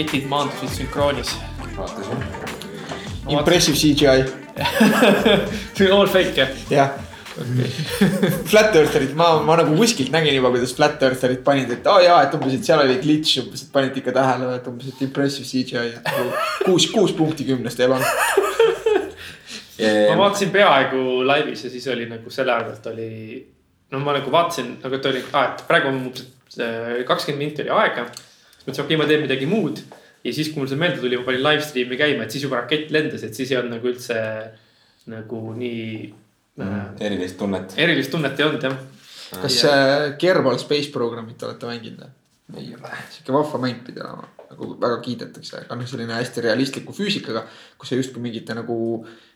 raketid maandusid sünkroonis. vaatasin. Impressive CGI, see on all fake jah? jah. Flat Eartherid, ma, ma nagu kuskilt nägin juba, kuidas Flat Eartherid panid, et aa oh, jaa, et umbes, et seal oli glitch umbes, et panid ikka tähele, et umbes, et impressive CGI, et kuus, kuus punkti kümnest teil on. ma vaatasin peaaegu laivis ja siis oli nagu selle arvelt oli. no ma nagu vaatasin nagu, et oli, et praegu on umbes äh, kakskümmend minti oli aega. Siis mõtlesin, okei, ma teen midagi muud. ja siis, kui mul see meelde tuli, ma panin live stream'i käima, et siis juba rakett lendas, et siis ei olnud nagu üldse nagu nii äh, erilist tunnet. erilist tunnet ei olnud jah. kas äh, Kerbal Space Programmit olete mänginud või? ei ole. sihuke vahva mäng pidi olema, nagu väga kiidetakse, aga noh, selline hästi realistliku füüsikaga, kus sa justkui mingite nagu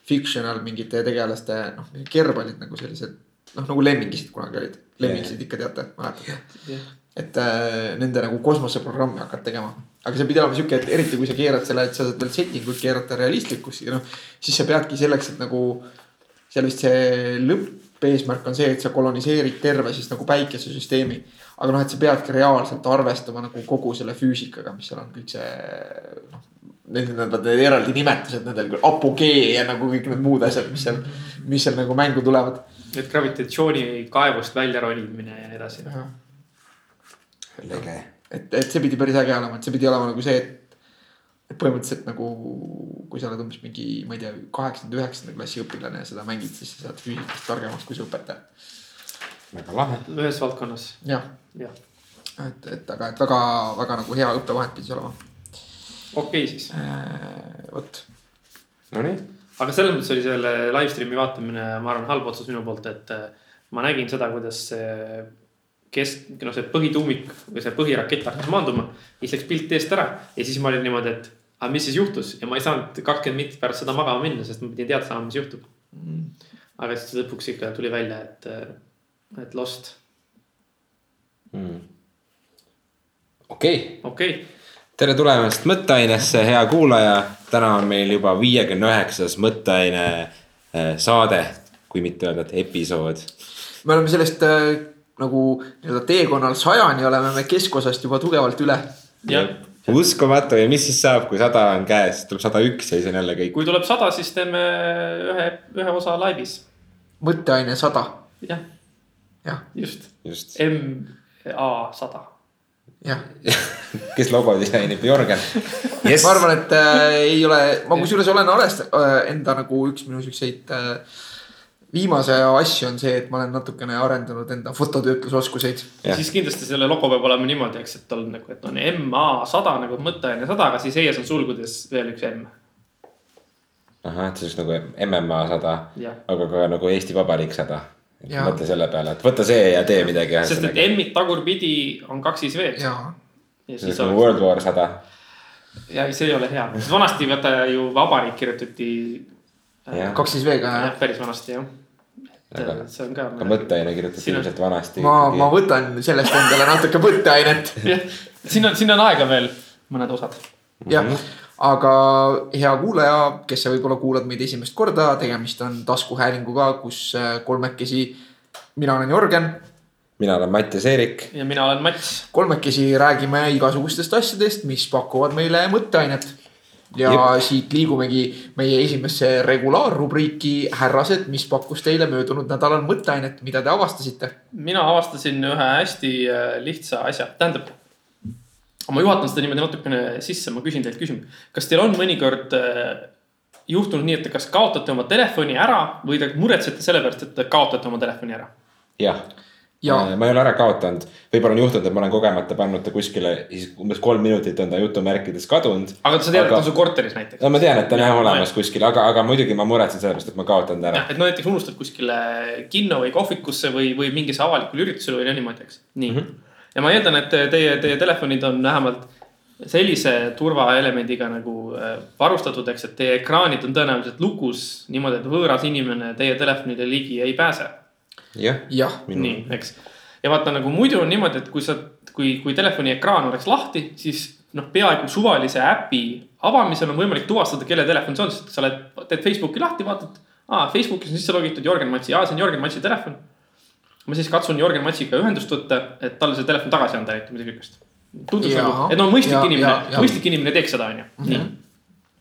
fictional mingite tegelaste noh, kerbalid nagu sellised noh, nagu lemmingisid kunagi olid, lemmingisid ikka teate, mäletate? Et äh, nende nagu kosmoseprogrammi hakkad tegema, aga see pidi olema sihuke, et eriti kui sa keerad selle, et sa saad veel setting ut keerata realistlikuks ja noh, siis sa peadki selleks, et nagu seal vist see lõppeesmärk on see, et sa koloniseerid terve siis nagu päikesesüsteemi. aga noh, et sa peadki reaalselt arvestama nagu kogu selle füüsikaga, mis seal on kõik see noh. Need on need eraldi nimetused nendel apogee ja nagu kõik need muud asjad, mis seal, mis seal nagu mängu tulevad. et gravitatsioonikaevust välja ronimine ja nii edasi. lege. et, et see pidi päris äge olema, et see pidi olema nagu see, et. et põhimõtteliselt nagu, kui sa oled umbes mingi, ma ei tea, kaheksanda, üheksanda klassi õpilane ja seda mängid, siis sa saad füüsikast targemaks kui su õpetaja. väga lahe. ühes valdkonnas, jah, jah. et, et aga, et väga, väga nagu hea õppevahend pidi olema. okei siis, vot, Nonii. aga selles mõttes oli selle live stream'i vaatamine, ma arvan, halb otsus minu poolt, et äh, ma nägin seda, kuidas see kesk, noh, see põhituumik või see põhirakett hakkas maanduma. siis läks pilt eest ära ja siis ma olin niimoodi, et aga mis siis juhtus ja ma ei saanud kakskümmend minutit pärast seda magama minna, sest ma pidin teada saama, mis juhtub. aga siis lõpuks ikka tuli välja, et, et lost, okei, okei okay.. tere tulemast Mõtteainesse, hea kuulaja. täna on meil juba viiekümne üheksas Mõtteaine äh, saade, kui mitte öelda, et episood. me oleme sellest äh, nagu nii-öelda teekonnal sajani oleme me keskosast juba tugevalt üle. jah, uskumatu. Ja mis siis saab, kui sada on käes, tuleb sada üks ja siis on jälle kõik. kui tuleb sada, siis teeme ühe, ühe osa laivis, mõtteaine sada, jah, jah, just, just, M A sada. Jah. kes logo disainib, Jörgen yes. ma. arvan, et äh, ei ole, ma kusjuures olen alles äh, enda nagu üks minu siukseid äh, viimase aja asju on see, et ma olen natukene arendanud enda fototöötlusoskuseid. Siis kindlasti selle logo peab olema niimoodi, eks, et on nagu, et on MA sada nagu mõtteaine sada, aga siis ees on sulgudes veel üks M. ahah, et see oleks nagu MMA sada, aga ka nagu Eesti Vabariik sada. Mõtle selle peale, et võta see ja tee midagi. sest et M-id tagurpidi on kaks siis veel. ja, ja see siis nagu oleks, World War sada. ja see ei ole hea, sest vanasti vaata ju vabariik kirjutati. Jah. kaks siis veega jah jah, päris vanasti jah. Aga- ka. aga mõtteaine kirjutati Siin on- ilmselt vanasti. ma, ma võtan sellest endale natuke mõtteainet. siin on, siin on aega veel mõned osad. jah, aga hea kuulaja, kes sa võib-olla kuulad meid esimest korda, tegemist on taskuhäälinguga, kus äh, kolmekesi, mina olen Jörgen, mina olen Mattias Eerik. ja mina olen Mats. kolmekesi räägime igasugustest asjadest, mis pakuvad meile mõtteainet. Ja Jep. Siit liigumegi meie esimesse regulaarrubriiki Härrased, mis pakkus teile möödunud nädalal mõtteainet, mida te avastasite? mina avastasin ühe hästi äh, lihtsa asja, tähendab. ma juhatan seda niimoodi natukene sisse, ma küsin teilt küsimuse. kas teil on mõnikord äh, juhtunud nii, et te kas kaotate oma telefoni ära või te muretsete selle pärast, et te kaotate oma telefoni ära? jah. Ja ma ei ole ära kaotanud, võib-olla on juhtunud, et ma olen kogemata pannud ta kuskile, siis umbes kolm minutit on ta jutumärkides kadunud. aga sa tead, et Aga- ta on su korteris näiteks. no ma tean, et ta on Jah, jah ma- olemas kuskil, aga, aga muidugi ma muretsen selle pärast, et ma kaotan ta ära et no näiteks unustad kuskile kinno või kohvikusse või, või mingisse avalikule üritusele või niimoodi, eks. nii mm. -hmm. ja ma eeldan, et teie, teie telefonid on vähemalt sellise turvaelemendiga nagu äh, varustatud, eks, et teie ekraanid on tõenäoliselt lukus niimoodi, et võõras inimene teie telefonile ligi ei pääse. jah, jah, nii, eks. ja vaata nagu muidu on niimoodi, et kui sa, kui, kui telefoni ekraan oleks lahti, siis noh, peaaegu suvalise äpi avamisel on võimalik tuvastada, kelle telefon see on, sest sa oled, teed Facebooki lahti, vaatad. aa, Facebookis on sisse logitud Jörgen Matsi, aa, see on Jörgen Matsi telefon. ma siis katsun Jörgen Matsiga ühendust võtta, et talle see telefon tagasi anda, eriti midagi siukest. tundus nagu, et no mõistlik Ja- inimene ja-, ja- mõistlik inimene teeks seda, onju. nii.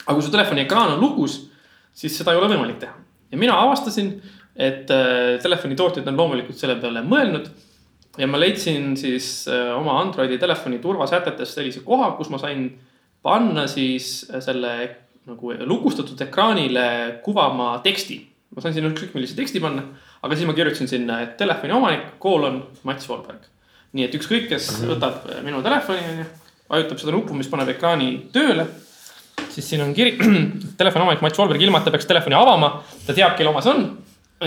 aga kui su telefoni ekraan on lukus, siis seda ei ole võimalik teha. ja mina avastasin, et äh, telefonitootjad on loomulikult selle peale mõelnud. ja ma leidsin siis äh, oma Androidi telefoni turvasätetest sellise koha, kus ma sain panna siis äh, selle nagu lukustatud ekraanile kuvama teksti. ma sain sinna ükskõik millise teksti panna, aga siis ma kirjutasin sinna, et telefoni omanik, koolon Mats Volberg. nii et ükskõik, kes võtab äh, minu telefoni, onju, vajutab seda nuppu, mis paneb ekraani tööle siis siin on kiri, telefoni omanik Mats Volberg ilma, et ta peaks telefoni avama, ta teab, kelle oma see on.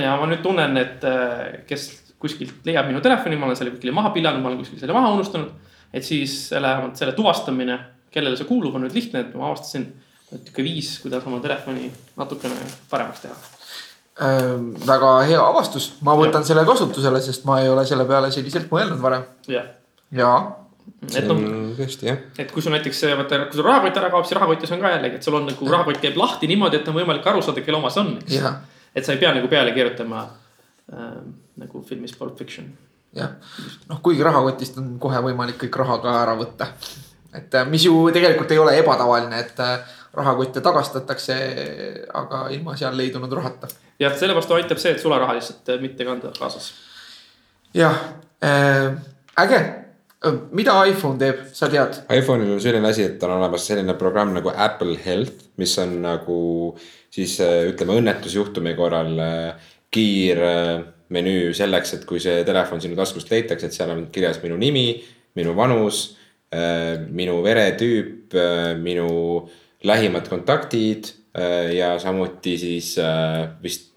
Ja ma nüüd tunnen, et äh, kes kuskilt leiab minu telefoni, ma olen selle kuskile maha pillanud, ma olen kuskil selle maha unustanud. et siis vähemalt selle tuvastamine, kellele see kuulub, on nüüd lihtne, et ma avastasin natuke viis, kuidas oma telefoni natukene paremaks teha. Äh, väga hea avastus, ma võtan selle kasutusele, sest ma ei ole selle peale selliselt mõelnud varem. jah, ja, et see noh, on tõesti jah. et kui sul näiteks vaata, kui sul rahakott ära kaob, siis rahakotis on ka jällegi, et sul on nagu rahakott käib lahti niimoodi, et on võimalik aru saada, kelle oma see on, eks ja, et sa ei pea nagu peale kirjutama äh, nagu filmis Pulp Fiction. jah, noh, kuigi rahakotist on kohe võimalik kõik raha ka ära võtta. et äh, mis ju tegelikult ei ole ebatavaline, et äh, rahakotte tagastatakse, aga ilma seal leidunud rahata. jah, selle vastu aitab see, et sularaha lihtsalt äh, mitte kanda kaasas. jah äh,, äge, mida iPhone teeb, sa tead? iPhone'il on selline asi, et on olemas selline programm nagu Apple Health, mis on nagu siis äh, ütleme õnnetusjuhtumi korral äh, kiirmenüü selleks, et kui see telefon sinu taskust leitakse, et seal on kirjas minu nimi, minu vanus, minu veretüüp, minu lähimad kontaktid ja samuti siis vist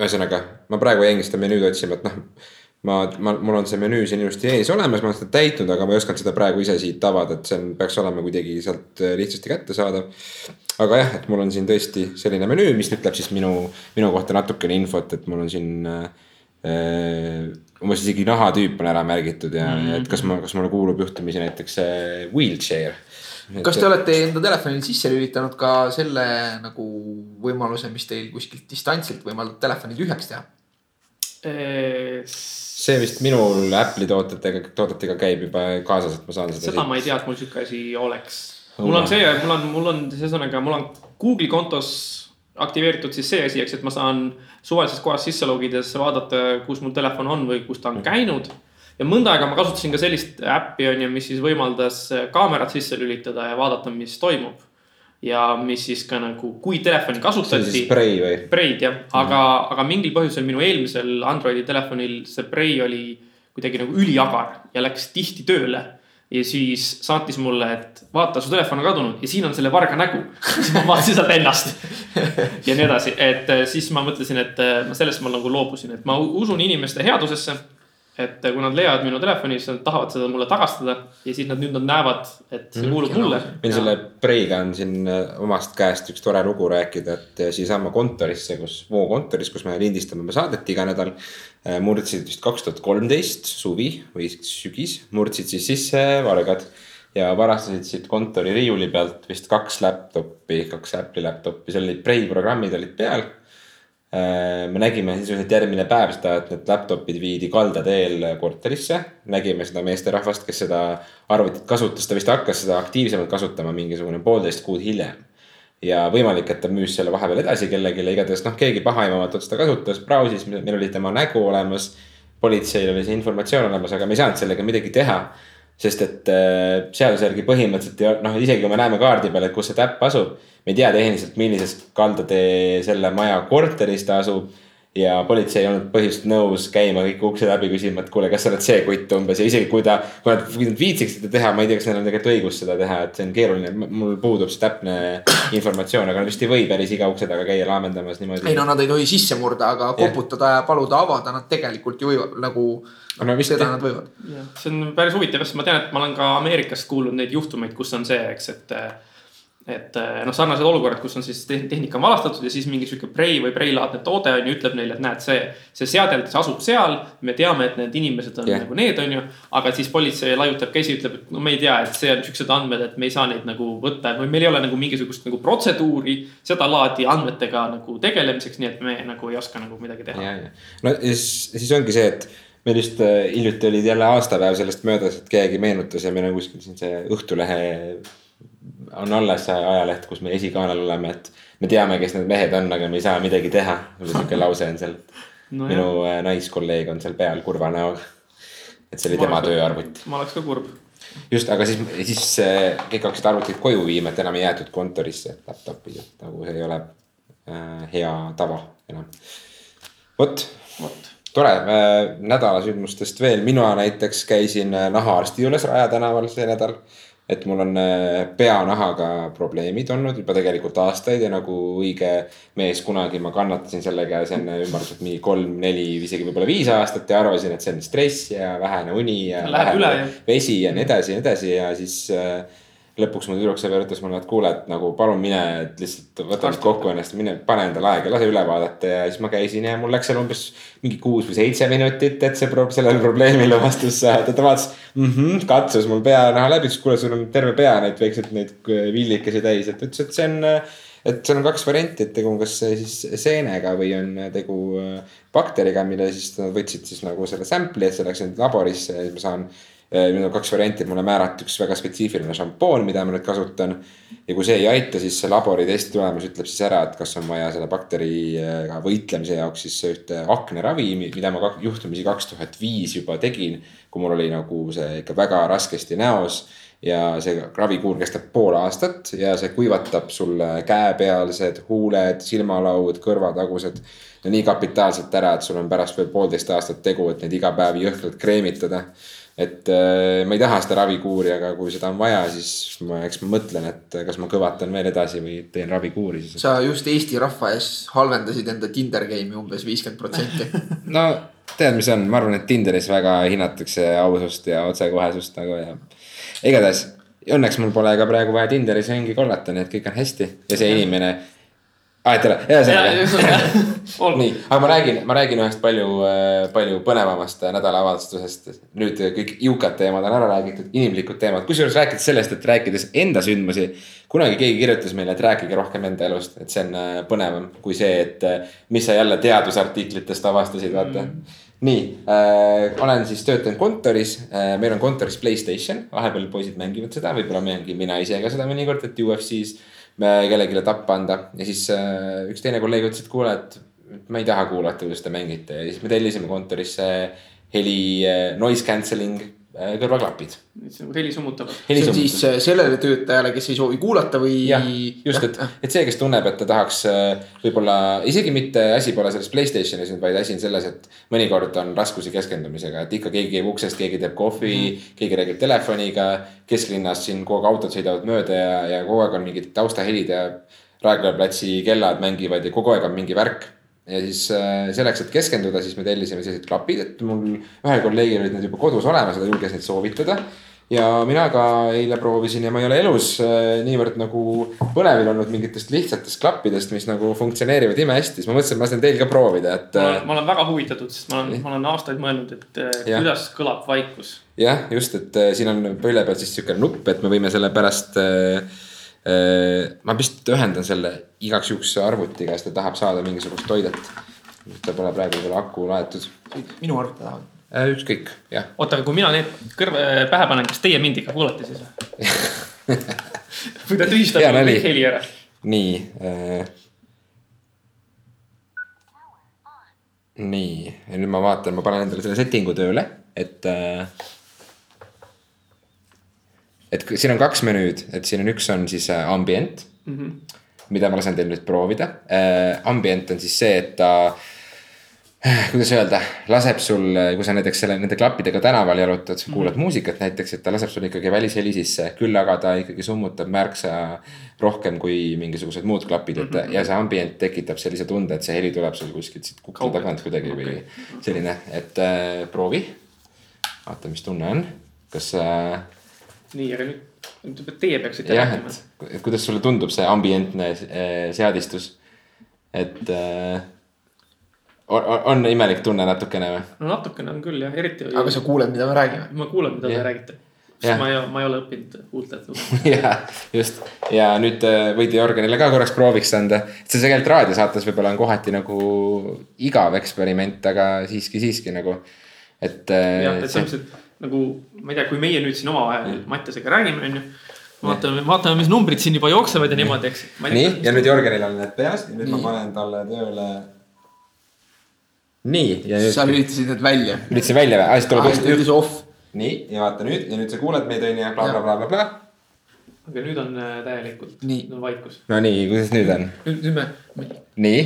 ühesõnaga, ma praegu jäingi seda menüüd otsima, et noh. ma, ma, mul on see menüü siin ilusti ees olemas, ma olen seda täitnud, aga ma ei osanud seda praegu ise siit avada, et see on, peaks olema kuidagi sealt lihtsasti kättesaadav. Aga jah, et mul on siin tõesti selline menüü, mis ütleb siis minu, minu kohta natukene infot, et mul on siin äh, äh, umbes isegi nahatüüp on ära märgitud ja mm, -hmm. et kas ma, kas mulle kuulub juhtumisi näiteks see wheelchair. kas te olete enda telefonil sisse lülitanud ka selle nagu võimaluse, mis teil kuskilt distantsilt võimaldab telefoni tühjaks teha? see vist minul Apple'i toodetega, toodetega käib juba kaasas, et ma saan seda. seda ma ei tea, et mul sihuke asi oleks. Mul on see, mul on, mul on ühesõnaga, mul on Google'i kontos aktiveeritud siis see asi, eks, et ma saan suvalises kohas sisse logides vaadata, kus mul telefon on või kus ta on käinud. ja mõnda aega ma kasutasin ka sellist äppi on ju, mis siis võimaldas kaamerat sisse lülitada ja vaadata, mis toimub. ja mis siis ka nagu, kui telefoni see on kasutati siis spray või? Braid jah, aga, aga mingil põhjusel minu eelmisel Androidi telefonil see Braid oli kuidagi nagu üliagar ja läks tihti tööle. Ja siis saatis mulle, et vaata, su telefon on kadunud ja siin on selle varga nägu. siis ma vaatasin sealt ennast ja nii edasi, et eh, siis ma mõtlesin, et eh, ma sellest ma nagu loobusin, et ma usun inimeste headusesse. Et kui nad leiavad minu telefoni, siis nad tahavad seda mulle tagastada ja siis nad nüüd nad näevad, et see kuulub mulle. meil selle Preiga on siin äh, omast käest üks tore lugu rääkida, et äh, siiasama kontorisse, kus, Voo kontoris, kus me lindistame oma saadet iga nädal. murdsid vist kaks tuhat kolmteist suvi või sügis, murdsid siis sisse vargad. ja varastasid siit kontori riiuli pealt vist kaks laptop'i, kaks Apple'i laptop'i, seal olid Prei programmid olid peal. Me nägime sisuliselt järgmine päev seda, et need laptop'id viidi kaldateel korterisse. nägime seda meesterahvast, kes seda arvutit kasutas, ta vist hakkas seda aktiivsemalt kasutama mingisugune poolteist kuud hiljem. ja võimalik, et ta müüs selle vahepeal edasi kellelegi, igatahes noh, keegi pahaaimamatult seda kasutas, brausis, meil oli tema nägu olemas. politseil oli see informatsioon olemas, aga me ei saanud sellega midagi teha sest et äh, seaduse järgi põhimõtteliselt noh, isegi kui me näeme kaardi peal, et kus see täpp asub. me ei tea tehniliselt, millises kaldatee selle maja korteris ta asub. ja politsei ei olnud põhjust nõus käima kõik ukse läbi küsima, et kuule, kas sa oled see kutt umbes ja isegi kui ta, kui nad, kui nad viitsiksid seda teha, ma ei tea, kas neil on tegelikult õigust seda teha, et see on keeruline, mul puudub see täpne informatsioon, aga vist ei või päris iga ukse taga käia laamendamas niimoodi. ei no nad ei tohi sisse murda, aga koputada ja paluda avada nad tegelikult ju nagu No vist seda nad võivad. see on päris huvitav, sest ma tean, et ma olen ka Ameerikast kuulnud neid juhtumeid, kus on see, eks, et. et eh, noh, sarnased olukorrad, kus on siis tehn- tehnika on valastatud ja siis mingi sihuke Prei või Prei-laadne toode on ju, ütleb neile, et näed, see, see seadeldis asub seal. me teame, et need inimesed on yeah. nagu need, on ju. aga siis politsei laiutab käsi, ütleb, et no me ei tea, et see on siuksed andmed, et me ei saa neid nagu võtta või meil ei ole nagu mingisugust nagu protseduuri sedalaadi andmetega nagu tegelemiseks, nii et me nagu ei oska nagu midagi teha. no ja siis, siis ongi see, et meil just äh, hiljuti oli jälle aastapäev sellest möödas, et keegi meenutas ja meil on kuskil siin see Õhtulehe on alles ajaleht, kus me esikaanel oleme, et me teame, kes need mehed on, aga me ei saa midagi teha. sihuke lause on seal No minu äh, naiskolleeg on seal peal kurva näoga. et see oli Ma tema tööarvuti. ma oleks ka kurb. just, aga siis, siis äh, kõik hakkasid arvutit koju viima, et enam ei jäetud kontorisse laptop'i, et nagu see ei ole äh, hea tava enam. vot vot tore äh, nädala sündmustest veel, mina näiteks käisin äh, nahaarsti juures Raja tänaval see nädal. et mul on äh, peanahaga probleemid olnud juba tegelikult aastaid ja nagu õige mees kunagi ma kannatasin selle käes enne ümmarguselt mingi kolm, neli, isegi võib-olla viis aastat ja arvasin, et see on stress ja vähene uni ja- vesi ja nii edasi ja nii edasi ja siis äh, lõpuks mu tüdruksõber ütles mulle, et kuule, et nagu palun mine, et lihtsalt võta nüüd kokku ennast, mine pane endale aega, lase üle vaadata ja siis ma käisin ja mul läks seal umbes mingi kuus või seitse minutit, et see pro sellele probleemile vastus saada. ta vaatas mm, -hmm, katsus mul peanaha läbi, ütles kuule, sul on terve pea neid väikseid neid villikesi täis, et ütles, et see on et seal on kaks varianti, et tegu on kas siis seenega või on tegu äh, bakteriga, mille siis nad võtsid siis nagu selle sample'i, et see läks nüüd laborisse ja siis ma saan nüüd on kaks varianti, mulle määrati üks väga spetsiifiline šampoon, mida ma nüüd kasutan. ja kui see ei aita, siis see labori testi tulemus ütleb siis ära, et kas on vaja selle bakteriga võitlemise jaoks siis ühte akneravi, mida ma juhtumisi kaks tuhat viis juba tegin. kui mul oli nagu see ikka väga raskesti näos ja see ravikuur kestab pool aastat ja see kuivatab sulle käepealsed huuled, silmalaud, kõrvatagused. no nii kapitaalselt ära, et sul on pärast veel poolteist aastat tegu, et neid iga päev jõhkralt kreemitada et äh, ma ei taha seda ravikuuri, aga kui seda on vaja, siis ma, eks ma mõtlen, et kas ma kõvatan veel edasi või teen ravikuuri siis. sa just Eesti rahva ees halvendasid enda Tinder game'i umbes viiskümmend protsenti. no tead, mis on, ma arvan, et Tinderis väga hinnatakse ausust ja otsekohesust nagu ja igatahes õnneks mul pole ka praegu vaja Tinderis ringi kollata, nii et kõik on hästi ja see inimene. Aa, et ära, ühesõnaga. nii, aga ma räägin, ma räägin ühest palju, palju põnevamast nädalaavastusest. nüüd kõik jõukad teemad on ära räägitud, inimlikud teemad, kusjuures rääkides sellest, et rääkides enda sündmusi. kunagi keegi kirjutas meile, et rääkige rohkem enda elust, et see on äh, põnevam kui see, et äh, mis sa jälle teadusartiklitest avastasid, vaata mm nii äh,, olen siis töötanud kontoris äh,, meil on kontoris Playstation, vahepeal poisid mängivad seda, võib-olla mängin mina ise ka seda mõnikord, et UFC-s kellelegi tappa anda. Ja siis äh, üks teine kolleeg ütles, et kuule, et ma ei taha kuulata, kuidas te mängite. Ja siis me tellisime kontorisse heli äh, noise cancelling kõrvaklapid. heli summutavad. see on siis äh, sellele töötajale, kes ei soovi kuulata või. just, et, et see, kes tunneb, et ta tahaks äh, võib-olla isegi mitte asi pole selles Playstationis nüüd, vaid asi on selles, et mõnikord on raskusi keskendumisega, et ikka keegi käib uksest, keegi teeb kohvi mm, -hmm. keegi räägib telefoniga. kesklinnas siin kogu aeg autod sõidavad mööda ja, ja kogu aeg on mingid taustahelid ja Raekoja platsi kellad mängivad ja kogu aeg on mingi värk ja siis äh, selleks, et keskenduda, siis me tellisime sellised klapid, et mul ühel kolleegil olid need juba kodus olemas ja ta julges neid soovitada. ja mina ka eile proovisin ja ma ei ole elus äh, niivõrd nagu põnevil olnud mingitest lihtsatest klappidest, mis nagu funktsioneerivad imehästi, siis ma mõtlesin, et ma lasen teil ka proovida, et. ma olen, ma olen väga huvitatud, sest ma olen, ma olen aastaid mõelnud, et äh, Jah. kuidas kõlab vaikus. jah, just, et äh, siin on pöidla peal siis sihuke nupp, et me võime selle pärast äh, äh, ma vist ühendan selle igaks juhuks arvutiga, sest ta tahab saada mingisugust toidet. ta pole praegu veel aku laetud minu arvuti taha. äh,. ükskõik, jah. oota, aga kui mina need kõrva pähe panen, kas teie mind ikka kuulete siis või? või ta tühistab nali. kõik heli ära? nii äh, nii, ja nüüd ma vaatan, ma panen endale selle setting'u tööle, et äh,. Et siin on kaks menüüd, et siin on üks on siis äh, ambient mm. -hmm. mida ma lasen teil nüüd proovida äh,. Ambient on siis see, et ta äh, kuidas öelda, laseb sul, kui sa näiteks selle, nende klappidega tänaval jalutad mm, -hmm. kuulad muusikat näiteks, et ta laseb sul ikkagi välisheli sisse. küll aga ta ikkagi summutab märksa rohkem kui mingisugused muud klapid, et mm -hmm. ja see ambient tekitab sellise tunde, et see heli tuleb sul kuskilt siit kukla Kaugelt. tagant kuidagi okay. või selline, et äh, proovi. vaata, mis tunne on, kas äh, nii, aga nüüd Teie peaksite jah, rääkima. et, et kuidas sulle tundub see ambientne eh, seadistus? et äh, on, on imelik tunne natukene või? no natukene on küll jah, eriti. aga sa kuuled, mida me räägime. ma kuulen, mida te Jah. räägite. Jah. sest ma ei, ma ei ole õppinud huultelt. ja just ja nüüd äh, võid Jörgenile ka korraks prooviks anda, et see tegelikult raadiosaates võib-olla on kohati nagu igav eksperiment, aga siiski, siiski nagu, et. jah, et selles mõttes, et nagu ma ei tea, kui meie nüüd siin omavahel Mattiasega räägime, onju. vaatame, vaatame, mis numbrid siin juba jooksevad ja niimoodi, eks. nii ja nüüd Jörgenil on need peas ja nüüd Nii. ma panen talle tööle. nii ja sa lülitasid need välja. lülitasin välja või, aa siis tuleb ta just, ütles off. nii ja vaata nüüd ja nüüd sa kuuled meid onju ja blablabla. aga nüüd on äh, täielikult, Nii. nüüd on vaikus. no nii, kuidas nüüd on? nüüd, nüüd me, nii,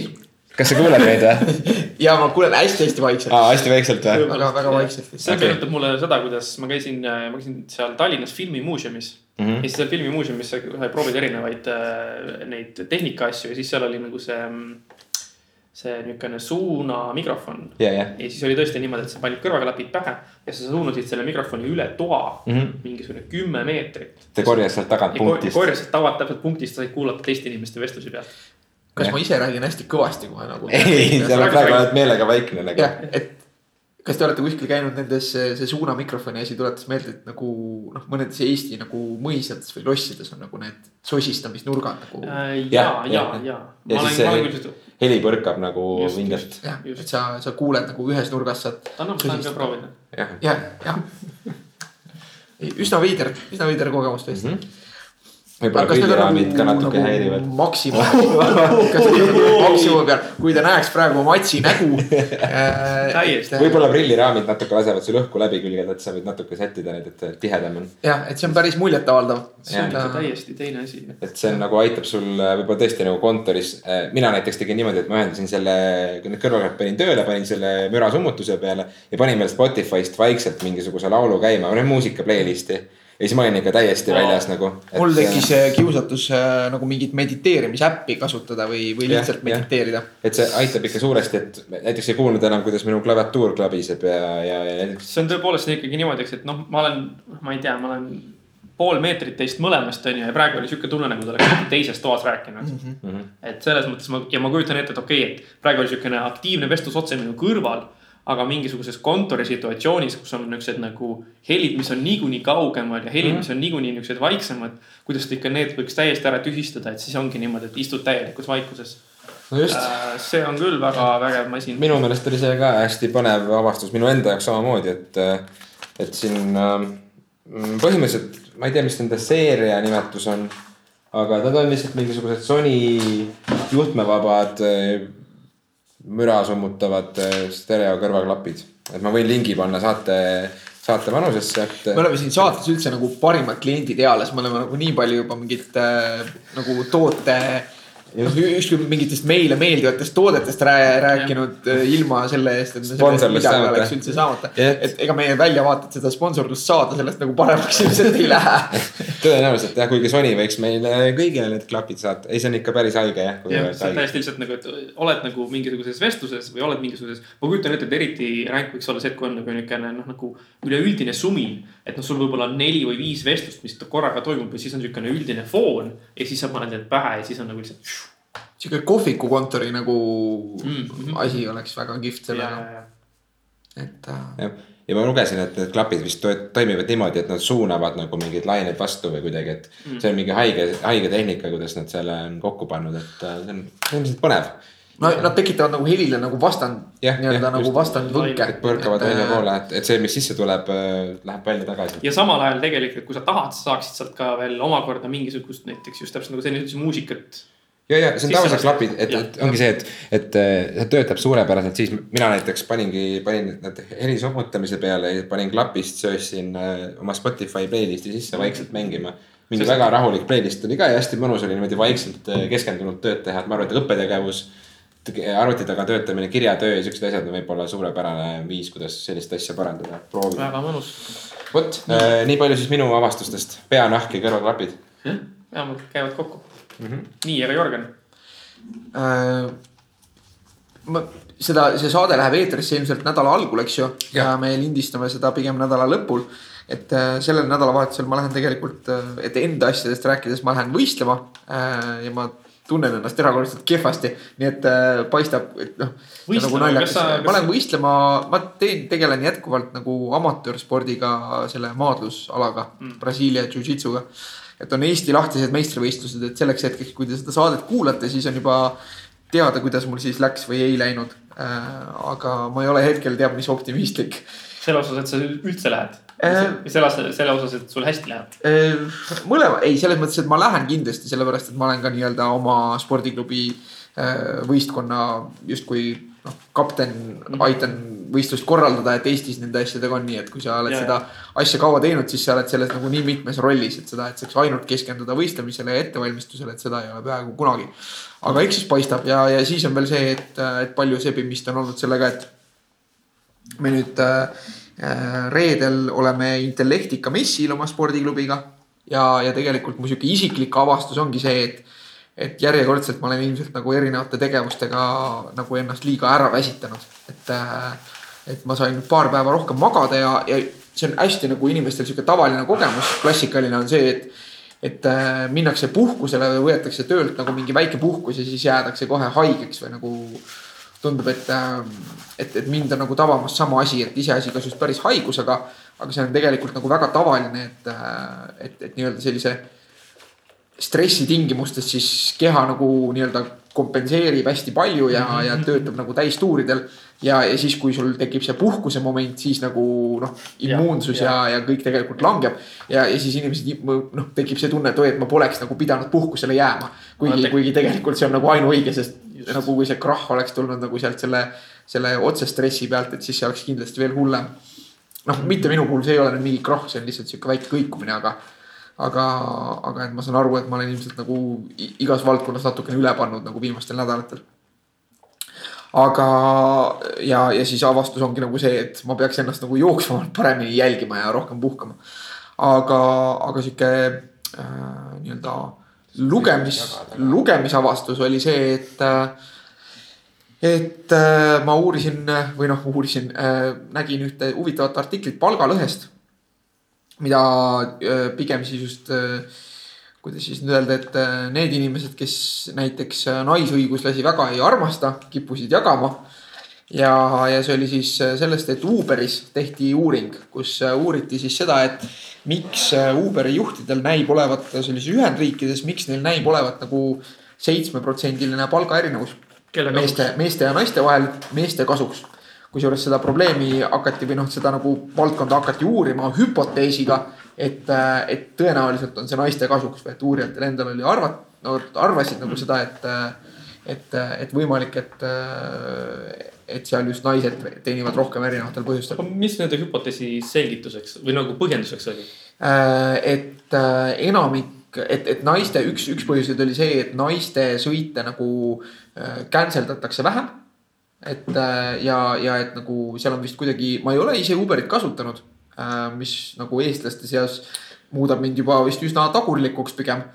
kas sa kuuled meid või? ja ma kuulen hästi-hästi vaikselt. aa, hästi väikselt või? väga, väga vaikselt. see okay. meenutab mulle seda, kuidas ma käisin, ma käisin seal Tallinnas filmimuuseumis mm. -hmm. ja siis seal filmimuuseumis sai proovida erinevaid äh, neid tehnika asju ja siis seal oli nagu see, see niisugune suunamikrofon. ja, ja. ja siis oli tõesti niimoodi, et sa panid kõrvaklapid pähe ja sa suunasid selle mikrofoni üle toa mm. -hmm. mingisugune kümme meetrit. ta korjas sealt tagant punktist. korjasid tavad täpselt punktist, said kuulata teiste inimeste vestlusi pealt. Kas ma ise räägin hästi kõvasti kohe nagu? ei, sa oled praegu oled meelega vaikne nagu. jah, et kas te olete kuskil käinud nendes, see suunamikrofoni asi tuletas meelde, et nagu noh, mõnedes Eesti nagu mõisates või lossides on nagu need sosistamisnurgad nagu. ja, Jah, ja, jah. ja. Ja ma siis see- heli põrkab nagu vingelt. jah, Just. et sa, sa kuuled nagu ühes nurgas saad. annab seda ka proovida. jah, jah, jah. üsna veider, üsna veider kogemus tõesti mm. -hmm võib-olla prilliraamid ka natuke häirivad. maksimum, kas maksimumi peal, kui ta näeks praegu Matsi nägu äh,. Võib-olla prilliraamid natuke lasevad sul õhku läbi külged, et sa võid natuke sättida neid, et tihedam on. jah, et see on päris muljetavaldav. see on ikka täiesti teine asi. et see on nagu aitab sul äh, võib-olla tõesti nagu kontoris, mina näiteks tegin niimoodi, et ma ühendasin selle, need kõrvaklapid panin tööle, panin selle mürasummutuse peale ja panin veel Spotify'st vaikselt mingisuguse laulu käima või noh muusika playlist'i. Ja siis ma olin ikka täiesti Aa. väljas nagu. mul tekkis äh, kiusatus äh, nagu mingit mediteerimisäppi kasutada või, või lihtsalt jah. mediteerida. et see aitab ikka suuresti, et näiteks ei kuulnud enam, kuidas minu klaviatuur klabiseb ja, ja, ja see on tõepoolest ikkagi niimoodi, eks, et noh, ma olen, ma ei tea, ma olen pool meetrit teist mõlemast onju ja praegu oli sihuke tunne, nagu ta oleks teises toas rääkinud mm. Mhm. et selles mõttes ma ja ma kujutan ette, et okei okay,, et praegu oli siukene aktiivne vestlus otse minu kõrval. Aga mingisuguses kontorisituatsioonis, kus on niuksed nagu helid, mis on niikuinii kaugemal ja helid, mis on niikuinii niuksed vaiksemad. kuidas ta ikka need võiks täiesti ära tühistada, et siis ongi niimoodi, et istud täielikus vaikuses. no just, see on küll väga vägev masin. minu meelest oli see ka hästi põnev avastus minu enda jaoks samamoodi, et, et siin äh, põhimõtteliselt ma ei tea, mis nende seeria nimetus on. aga nad on lihtsalt mingisugused Sony juhtmevabad äh, müra summutavad äh, stereo kõrvaklapid, et ma võin lingi panna saate, saate vanusesse, et me oleme siin saates üldse nagu parimad kliendid eales, me oleme nagu nii palju juba mingit äh, nagu toote. noh, ükskõik mingitest meile meeldivatest toodetest rää, rääkinud äh, ilma selle eest, et me selle eest midagi saamata. oleks üldse saamata. Jah. et ega meie väljavaated seda sponsorlust saada sellest nagu paremaks ilmselt ei lähe. tõenäoliselt jah, kuigi Sony võiks meile kõigile need klapid saata, ei, see on ikka päris haige jah. jah, see on täiesti lihtsalt nagu, et oled nagu mingisuguses vestluses või oled mingisuguses, ma kujutan ette, et eriti ränk võiks olla see, et kui on nagu niisugune noh, nagu üleüldine sumin. et noh, sul võib-olla on neli või viis vestlust, mis korraga toimub ja siis on niisugune üldine foon ja siis sa paned need pähe ja siis on nagu lihtsalt. Sihuke kohvikukontori nagu Mm, mhm. asi oleks väga kihvt sellega, ja, et äh, ja ma lugesin, et need klapid vist to- toimivad niimoodi, et nad suunavad nagu mingeid laineid vastu või kuidagi, et Mm. see on mingi haige, haige tehnika, kuidas nad selle on kokku pannud, et äh, see on ilmselt põnev. no nad tekitavad nagu helile nagu vastand, nii-öelda nagu vastandvõnke. et põrkavad välja poole, et, et see, mis sisse tuleb, läheb välja tagasi. ja samal ajal tegelikult, kui sa tahad, sa saaksid sealt ka veel omakorda mingisugust näiteks just täpselt nagu sa enne ütlesid muusikat. ja, ja see on lasta. klapid, et, et ongi see, et, et äh, see töötab suurepäraselt, siis mina näiteks paningi, panin need heli summutamise peale ja panin klapist, söösin äh, oma Spotify playlist'i sisse vaikselt mängima. mingi väga rahulik playlist oli ka ja hästi mõnus oli niimoodi vaikselt äh, keskendunud tööd teha, et ma arvan, et õppetegevus. arvuti taga töötamine, kirjatöö ja siuksed asjad on võib-olla suurepärane viis, kuidas sellist asja parandada, proovida. väga mõnus. vot, nii palju siis minu avastustest, peanahk ja kõrvaklapid. jah, vähemalt käivad kokku mm. -hmm. nii, aga Jörgen, Äh, ma, seda, see saade läheb eetrisse ilmselt nädala algul, eks ju. ja me lindistame seda pigem nädala lõpul. et äh, sellel nädalavahetusel ma lähen tegelikult, et enda asjadest rääkides, ma lähen võistlema ja ma tunnen ennast erakordselt kehvasti, nii et äh, paistab, et noh. Nagu naljakas, ma lähen võistlema, ma teen, tegelen jätkuvalt nagu amatöörspordiga, selle maadlusalaga mm., Brasiilia jujitsuga. Et on Eesti lahtised meistrivõistlused, et selleks hetkeks, kui te seda saadet kuulate, siis on juba teada, kuidas mul siis läks või ei läinud äh,. aga ma ei ole hetkel teab mis optimistlik. selle osas, et sa üldse lähed äh,? selle, selle osas, et sul hästi läheb äh,? mõlema, ei, selles mõttes, et ma lähen kindlasti, sellepärast et ma olen ka nii-öelda oma spordiklubi võistkonna justkui kapten mm, -hmm. aitan võistlust korraldada, et Eestis nende asjadega on nii, et kui sa oled ja, seda ja. asja kaua teinud, siis sa oled selles nagu nii mitmes rollis, et seda, et saaks ainult keskenduda võistlemisele ja ettevalmistusele, et seda ei ole peaaegu kunagi. aga eks siis paistab ja, ja siis on veel see, et, et palju sebimist on olnud sellega, et me nüüd äh, Äh, reedel oleme Intellektika messil oma spordiklubiga ja, ja tegelikult mu sihuke isiklik avastus ongi see, et, et järjekordselt ma olen ilmselt nagu erinevate tegevustega nagu ennast liiga ära väsitanud, et, äh, et ma sain paar päeva rohkem magada ja, ja see on hästi nagu inimestel sihuke tavaline kogemus, klassikaline on see, et et äh, minnakse puhkusele või võetakse töölt nagu mingi väike puhkus ja siis jäädakse kohe haigeks või nagu tundub, et, ähm, et, et mind on nagu tabamas sama asi, et iseasi, kas just päris haigus, aga, see on tegelikult nagu väga tavaline, et, äh, et, et nii-öelda sellise stressi tingimustes siis keha nagu nii-öelda kompenseerib hästi palju ja, ja mhm. töötab nagu täistuuridel. ja, ja siis, kui sul tekib see puhkuse moment, siis nagu noh, immuunsus ja, ja, ja kõik tegelikult langeb. ja, ja siis inimesed noh, tekib see tunne, et oi, et ma poleks nagu pidanud puhkusele jääma. kuigi, kuigi tegelikult see on nagu ainuõige, sest Just. nagu kui see krahh oleks tulnud nagu sealt selle, selle otsestressi pealt, et siis see oleks kindlasti veel hullem. noh, mitte minu puhul, see ei ole nüüd mingi krahh, see on lihtsalt sihuke väike kõikumine, aga aga, aga et ma saan aru, et ma olen ilmselt nagu igas valdkonnas natukene üle pannud nagu viimastel nädalatel. aga, ja, ja siis avastus ongi nagu see, et ma peaks ennast nagu jooksvamalt paremini jälgima ja rohkem puhkama. aga, aga sihuke äh, nii-öelda lugemis, lugemisavastus oli see, et äh, et äh, ma uurisin või noh, uurisin äh,, nägin ühte huvitavat artiklit palgalõhest mida pigem siis just, kuidas siis nüüd öelda, et need inimesed, kes näiteks naisõiguslasi väga ei armasta, kippusid jagama. ja, ja see oli siis sellest, et Uberis tehti uuring, kus uuriti siis seda, et miks Uberi juhtidel näib olevat sellises Ühendriikides, miks neil näib olevat nagu seitsmeprotsendiline palgaerinevus. meeste, meeste ja naiste vahel, meeste kasuks kusjuures seda probleemi hakati või noh, seda nagu valdkonda hakati uurima hüpoteesiga, et, äh, et tõenäoliselt on see naiste kasuks või et uurijatel endal oli arvat-, no arvasid nagu seda, et, äh, et, äh, et võimalik, et, et seal just naised teenivad rohkem erinevatel põhjustel. mis nende hüpoteesi selgituseks või nagu põhjenduseks oli? et enamik et, et naiste üks, üks põhjuseid oli see, et naiste sõite nagu cancel datakse vähem et äh, ja, ja et nagu seal on vist kuidagi, ma ei ole ise Uberit kasutanud, äh, mis nagu eestlaste seas muudab mind juba vist üsna tagurlikuks pigem.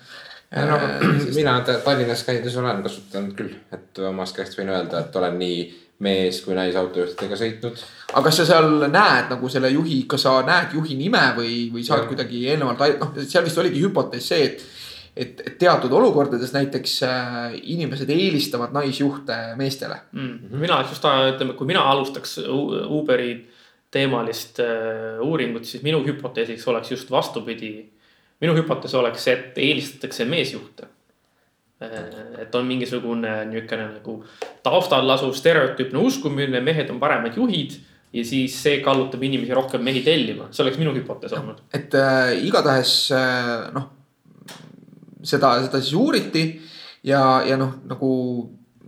no sest... mina Tallinnas käides olen kasutanud küll, et omast käest võin öelda, et olen nii mees kui naisautojuhtidega sõitnud. aga kas sa seal näed nagu selle juhi, kas sa näed juhi nime või, või saad ja. kuidagi eelnevalt, noh, seal vist oligi hüpotees see, et et, teatud olukordades näiteks äh, inimesed eelistavad naisjuhte meestele mm.. mina oleks just, ütleme, kui mina alustaks Uberi teemalist äh, uuringut, siis minu hüpoteesiks oleks just vastupidi. minu hüpotees oleks see, et eelistatakse meesjuhte äh,. et on mingisugune niisugune nagu taustal asuv stereotüüpne uskumine, mehed on paremad juhid ja siis see kallutab inimesi rohkem mehi tellima, see oleks minu hüpotees olnud. et äh, igatahes äh, noh seda, seda siis uuriti ja, ja noh, nagu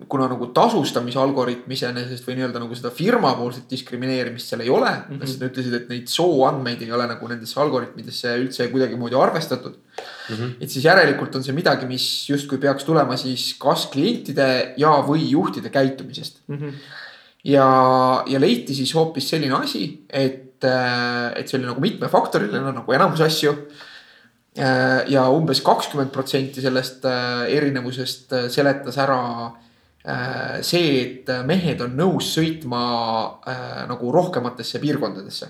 kuna nagu tasustamise algoritm iseenesest või nii-öelda nagu seda firmapoolset diskrimineerimist seal ei ole mm. -hmm. nad ütlesid, et neid sooandmeid ei ole nagu nendesse algoritmidesse üldse kuidagimoodi arvestatud mm. -hmm. et siis järelikult on see midagi, mis justkui peaks tulema siis kas klientide ja, või juhtide käitumisest mm. -hmm. ja, ja leiti siis hoopis selline asi, et, et see oli nagu mitmefaktoriline nagu enamus asju Äh, ja umbes kakskümmend protsenti sellest äh, erinevusest äh, seletas ära see, et mehed on nõus sõitma nagu rohkematesse piirkondadesse.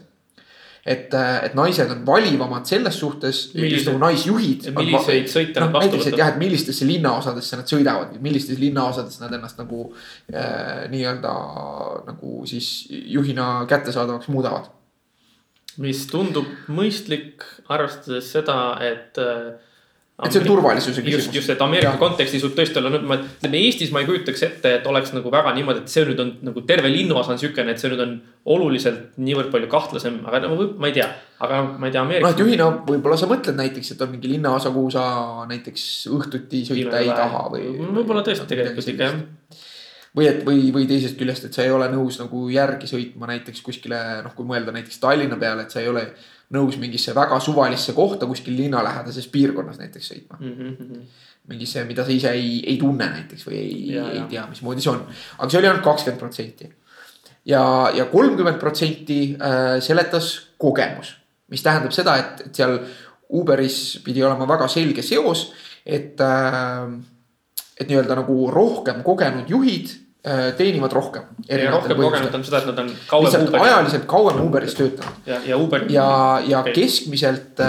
et, et naised on valivamad selles suhtes, just nagu naisjuhid. milliseid sõite nad noh, vastu võtavad. jah, et millistesse linnaosadesse nad sõidavad, millistes linnaosades nad ennast nagu äh, nii-öelda nagu siis juhina kättesaadavaks muudavad. Mis tundub mõistlik, arvestades seda, et. et see on turvalisuse just, küsimus. just, et Ameerika kontekstis võib tõesti olla, ma ütleme Eestis ma ei kujutaks ette, et oleks nagu väga niimoodi, et see nüüd on nagu terve linnuosa on siukene, et see nüüd on oluliselt niivõrd palju kahtlasem, aga no ma ei tea, aga ma ei tea, noh, et juhina võib-olla sa mõtled näiteks, et on mingi linnaosa, kuhu sa näiteks õhtuti sõita ei taha või. võib-olla tõesti tegelikult ikka jah. Või et, või, või teisest küljest, et sa ei ole nõus nagu järgi sõitma näiteks kuskile, noh, kui mõelda näiteks Tallinna peale, et sa ei ole nõus mingisse väga suvalisse kohta kuskil linnalähedases piirkonnas näiteks sõitma. Mhm, mingisse, mida sa ise ei, ei tunne näiteks või ei, ei tea, mismoodi see on. aga see oli ainult kakskümmend protsenti. ja, ja kolmkümmend protsenti äh, seletas kogemus, mis tähendab seda, et, et seal Uberis pidi olema väga selge seos, et äh,, et nii-öelda nagu rohkem kogenud juhid teenivad rohkem. rohkem kogenud on seda, et nad on kauem lihtsalt ajaliselt kauem Uberis töötanud ja, ja Uber. ja, ja Okei. okay. keskmiselt,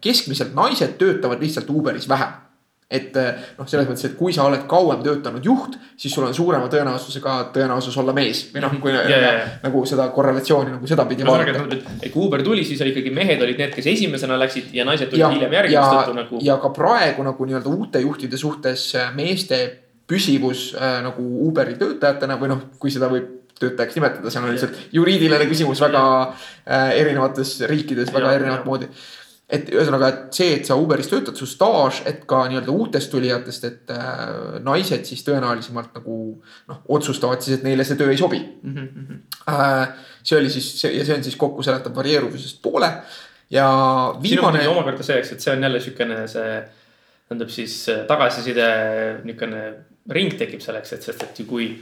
keskmiselt naised töötavad lihtsalt Uberis vähem. et eh, noh, selles mõttes, et kui sa oled kauem töötanud juht, siis sul on suurema tõenäosusega tõenäosus olla mees või noh, kui Ja, ja, ja. nagu seda korrelatsiooni nagu sedapidi no vaadata et, kui Uber tuli, siis oli ikkagi mehed olid need, kes esimesena läksid ja naised tulid hiljem järgi, mistõttu nagu. ja ka praegu nagu nii-öelda uute juhtide suhtes äh, meeste püsivus äh, nagu Uberi töötajatena või noh, kui seda võib töötajaks nimetada, seal on lihtsalt juriidiline küsimus väga äh, erinevates riikides väga Ja, erinevat ja. moodi. et ühesõnaga, et see, et sa Uberis töötad, su staaž, et ka nii-öelda uutest tulijatest, et äh, naised siis tõenäolisemalt nagu noh, otsustavad siis, et neile see töö ei sobi Mhm, äh,. see oli siis see ja see on siis kokku seletav varieeruvusest poole ja viimane omakorda see, eks, et see on jälle siukene see, tähendab siis äh, tagasiside niukene ring tekib selleks, et sest, et kui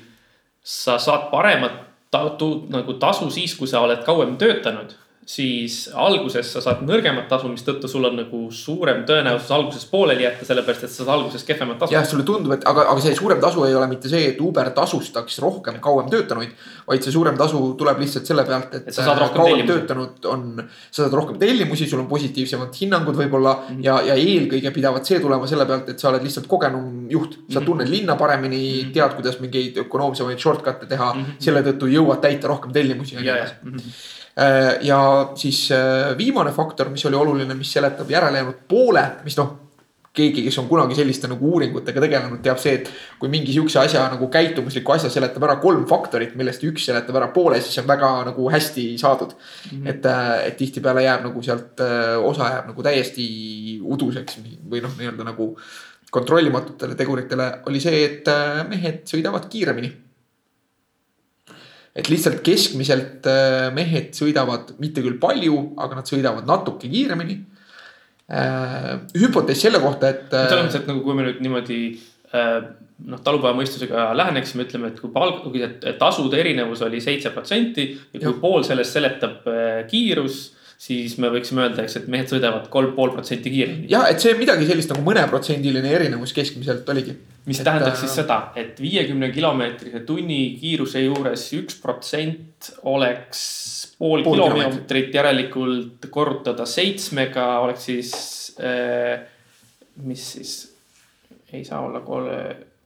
sa saad paremat ta, tu, nagu tasu siis, kui sa oled kauem töötanud, siis alguses sa saad nõrgemat tasu, mistõttu sul on nagu suurem tõenäosus alguses pooleli jätta, sellepärast et sa saad alguses kehvemat tasu. jah, sulle tundub, et aga, aga see suurem tasu ei ole mitte see, et Uber tasustaks rohkem kauem töötanuid. vaid see suurem tasu tuleb lihtsalt selle pealt, et, Et sa saad rohkem tellimusi. töötanud on, sa saad rohkem tellimusi, sul on positiivsemad hinnangud võib-olla mm Mhm. -hmm. ja, ja eelkõige pidavat see tulema selle pealt, et sa oled lihtsalt kogenum juht. sa mm Mhm. -hmm. tunned linna paremini mm, -hmm. tead, kuidas mingeid ökonoomsemaid shortcut'e teha mm, Mhm. -hmm. selle tõttu jõuad täita rohkem tellimusi ja nii edasi. Äh, ja siis äh, viimane faktor, mis oli oluline, mis seletab järelejäänud poole, mis noh, keegi, kes on kunagi selliste nagu uuringutega tegelenud, teab see, et kui mingi sihukese asja nagu käitumusliku asja seletab ära kolm faktorit, millest üks seletab ära poole, siis see on väga nagu hästi saadud mm. -hmm. et, et tihtipeale jääb nagu sealt äh, osa jääb nagu täiesti uduseks või noh, nii-öelda nagu kontrollimatutele teguritele oli see, et äh, mehed sõidavad kiiremini et lihtsalt keskmiselt äh, mehed sõidavad mitte küll palju, aga nad sõidavad natuke kiiremini. hüpotees selle kohta, et. äh, selles mõttes, et nagu kui me nüüd niimoodi äh, noh, talupojamõistusega läheneksime, ütleme, et kui palk, kui tasude erinevus oli seitse protsenti ja kui Jah. pool sellest seletab äh, kiirus, siis me võiksime öelda, eks, et mehed sõidavad kolm pool protsenti kiiremini. jah, et see midagi sellist nagu mõneprotsendiline erinevus keskmiselt oligi. mis Et, tähendaks äh, siis seda, et viiekümne kilomeetrise tunni kiiruse juures üks protsent oleks pool Pool kilomeetrit, järelikult korrutada seitsmega oleks siis äh,, mis siis ei saa olla kolm,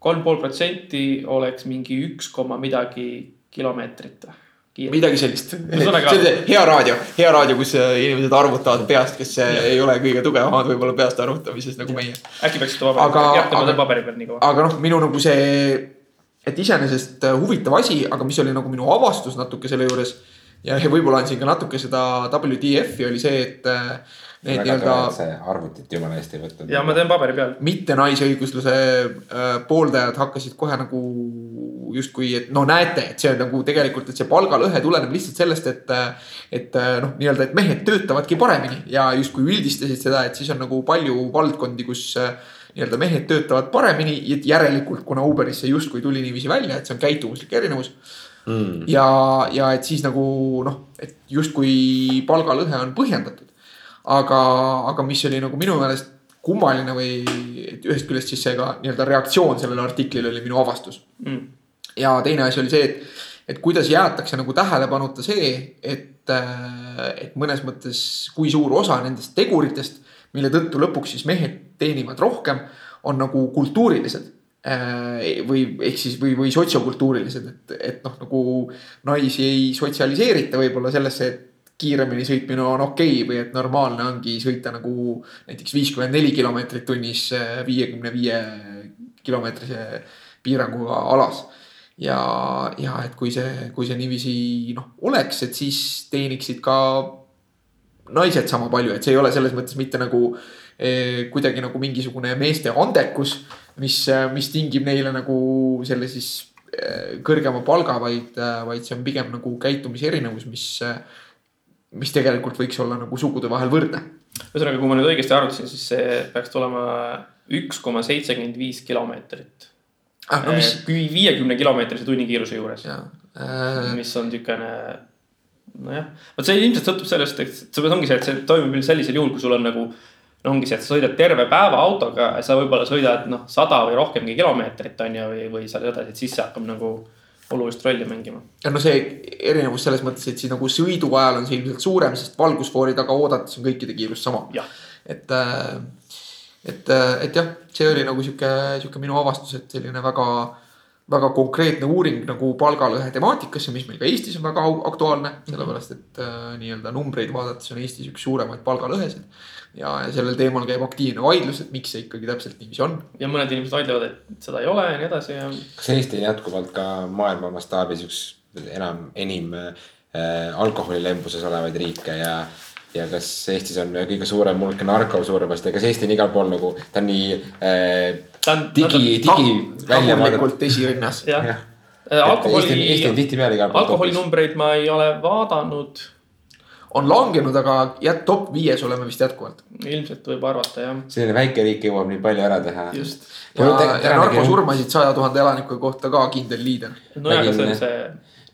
kolm pool protsenti oleks mingi üks koma midagi kilomeetrit. Midagi sellist. See hea raadio, hea raadio, kus äh, inimesed arvutavad peast, kes äh, ei ole kõige tugevamad võib-olla peast arvutamises nagu meie. äkki peaksite vabandama Aga-, jah, ma aga- teen paberi peal nii kaua. aga noh, minu nagu see, et iseenesest äh, huvitav asi, aga mis oli nagu minu avastus natuke selle juures. Ja ja võib-olla on siin ka natuke seda WTF-i oli see, et äh, need nii-öelda et sa arvutit jumala hästi ei võtnud. ja ma teen paberi peal. mitte naisõigusluse äh, pooldajad hakkasid kohe nagu justkui, et no näete, et see on nagu tegelikult, et see palgalõhe tuleneb lihtsalt sellest, et. et äh, noh, nii-öelda, et mehed töötavadki paremini ja justkui üldistasid seda, et siis on nagu palju valdkondi, kus nii-öelda mehed töötavad paremini, et järelikult, kuna Uberis see justkui tuli niiviisi välja, et see on käitumuslik erinevus mm.. ja, ja et siis nagu noh, et justkui palgalõhe on põhjendatud. aga, aga mis oli nagu minu meelest kummaline või et ühest küljest siis see ka nii-öelda reaktsioon sellele artiklile oli minu avastus. Mm. ja teine asi oli see, et, et kuidas jäetakse nagu tähelepanuta see, et et, et mõnes mõttes, kui suur osa nendest teguritest, mille tõttu lõpuks siis mehed teenivad rohkem, on nagu kultuurilised. Või ehk siis, või, või sotsiokultuurilised, et, et noh, nagu naisi ei sotsialiseerita võib-olla sellesse, et kiiremini sõitmine on okei okay, või et normaalne ongi sõita nagu näiteks viiskümmend neli kilomeetrit tunnis viiekümne viie kilomeetrise piiranguga alas. Ja, ja et kui see, kui see niiviisi noh oleks, et siis teeniksid ka naised sama palju, et see ei ole selles mõttes mitte nagu eh, kuidagi nagu mingisugune meeste andekus, mis, mis tingib neile nagu selle siis eh, kõrgema palga, vaid, vaid see on pigem nagu käitumise erinevus, mis, mis tegelikult võiks olla nagu sugude vahel võrdne. ühesõnaga, kui ma nüüd õigesti arvutasin, siis see peaks tulema üks koma seitsekümmend viis kilomeetrit. ah, no mis, viiekümne kilomeetrise tunnikiiruse juures, äh,, mis on niisugune. nojah, vot see ilmselt sõltub sellest, et see ongi see, et see toimub veel sellisel juhul, kui sul on nagu. No ongi see, et sa sõidad terve päeva autoga sa võib-olla sõidad noh, sada või rohkemgi kilomeetrit on ju, või, või seal edasi, et siis see hakkab nagu olulist rolli mängima. ja no see erinevus selles mõttes, et siis nagu sõidu ajal on see ilmselt suurem, sest valgusfoori taga oodates on kõikide kiirus sama. et, et, et jah, see oli nagu sihuke, sihuke minu avastus, et selline väga, väga konkreetne uuring nagu palgalõhe temaatikasse, mis meil ka Eestis on väga aktuaalne, sellepärast et äh, nii-öelda numbreid vaadates on Eestis üks suuremaid palgalõhesid. ja, ja sellel teemal käib aktiivne vaidlus, et miks see ikkagi täpselt niiviisi on. ja mõned inimesed vaidlevad, et seda ei ole ja nii edasi ja. kas Eesti on jätkuvalt ka maailma mastaabis üks enam, enim äh, alkoholilembuses olevaid riike ja ja kas Eestis on kõige suurem hulk narkosurmasid ja kas Eesti on igal pool nagu, ta on nii äh, ta on. digi, digi välja vaadatud. esirinnas. jah, jah, Eesti on, Eesti on alkoholi, tihtipeale igal pool. alkoholinumbreid ma ei ole vaadanud. On langenud, aga jät-, top viies oleme vist jätkuvalt. ilmselt võib arvata jah, selline väike riik jõuab nii palju ära teha. just. ja, ja narkosurmasid saja tuhande elaniku kohta ka kindel liider. nojah, aga see on see,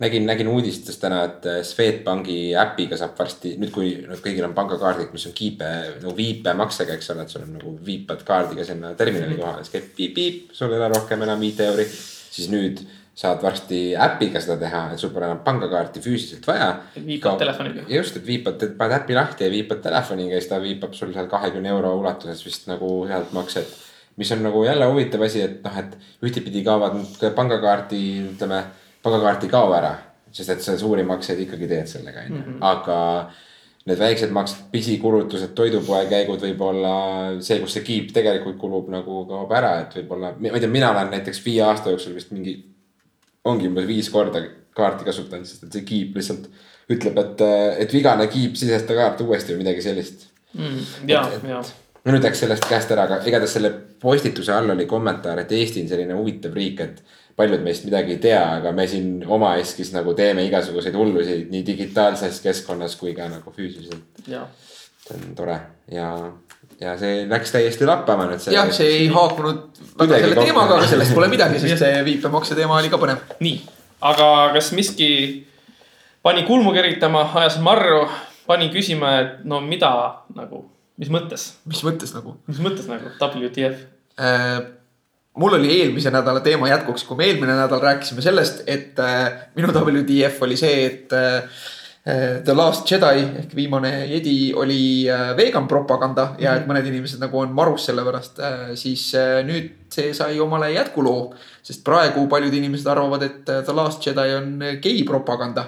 nägin, nägin uudistest täna, et äh, Swedbanki äpiga saab varsti nüüd, kui nüüd kõigil on pangakaardid, mis on kiipe nagu viipemaksega, eks ole, et sul on nagu viipad kaardiga sinna terminali kohale, siis käib piip-piip, sul ei ole rohkem enam viite euri. siis nüüd saad varsti äpiga seda teha, et sul pole enam pangakaarti füüsiliselt vaja. viipad telefoniga. just, et viipad, paned äpi lahti ja viipad telefoniga ja siis ta viipab sul seal kahekümne euro ulatuses vist nagu sealt maksed mis on nagu jälle huvitav asi, et noh, et ühtepidi kaovad pangakaardi, ütleme, pangakaart ei kao ära. sest et sa suuri makseid ikkagi teed sellega, onju, aga need väiksed maksed, pisikulutused, toidupoe käigud võib-olla see, kus see kiip tegelikult kulub nagu kaob ära, et võib-olla, ma ei tea, mina olen näiteks viie aasta jooksul vist mingi. Ongi umbes viis korda kaarti kasutanud, sest et see kiip lihtsalt ütleb, et, et vigane kiip, sisesta kaart uuesti või midagi sellist ja, Et- ja. no nüüd läks sellest käest ära, aga igatahes selle postituse all oli kommentaar, et Eesti on selline huvitav riik, et paljud meist midagi ei tea, aga me siin omaeskis nagu teeme igasuguseid hullusi nii digitaalses keskkonnas kui ka nagu füüsiliselt. ja, see on tore ja, ja see läks täiesti lappama nüüd. jah, see ei haakunud väga selle teemaga, aga sellest pole midagi, sest see viipemakse teema oli ka põnev. nii, aga kas miski pani kulmu keritama, ajas marru, pani küsima, et no mida nagu, mis mõttes, mis mõttes nagu? mis mõttes nagu WTF? mul oli eelmise nädala teema jätkuks, kui me eelmine nädal rääkisime sellest, et äh, minu WTF oli see, et äh, The Last Jedi ehk viimane jedi oli äh, vegan propaganda ja et mõned inimesed nagu on marus selle pärast äh,, siis nüüd see sai omale jätkuloo. sest praegu paljud inimesed arvavad, et The Last Jedi on gei propaganda.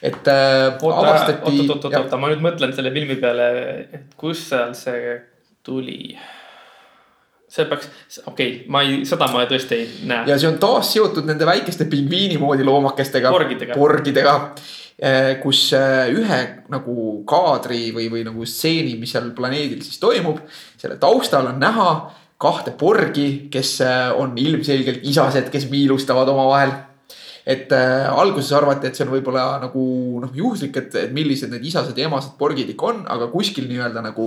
et oota, avastati oot, oot, oot, oota, ma nüüd mõtlen selle filmi peale, et kus seal see tuli. See peaks, okei okay,, ma ei, seda ma tõesti ei näe. ja see on taas seotud nende väikeste pingviini moodi loomakestega. Porgidega. porgidega, kus äh, ühe nagu kaadri või, või nagu stseeni, mis seal planeedil siis toimub, selle taustal on näha kahte porgi, kes äh, on ilmselgelt isased, kes miilustavad omavahel et äh, alguses arvati, et see on võib-olla nagu noh, juhuslik, et, et millised need isased ja emased porgid ikka on, aga kuskil nii-öelda nagu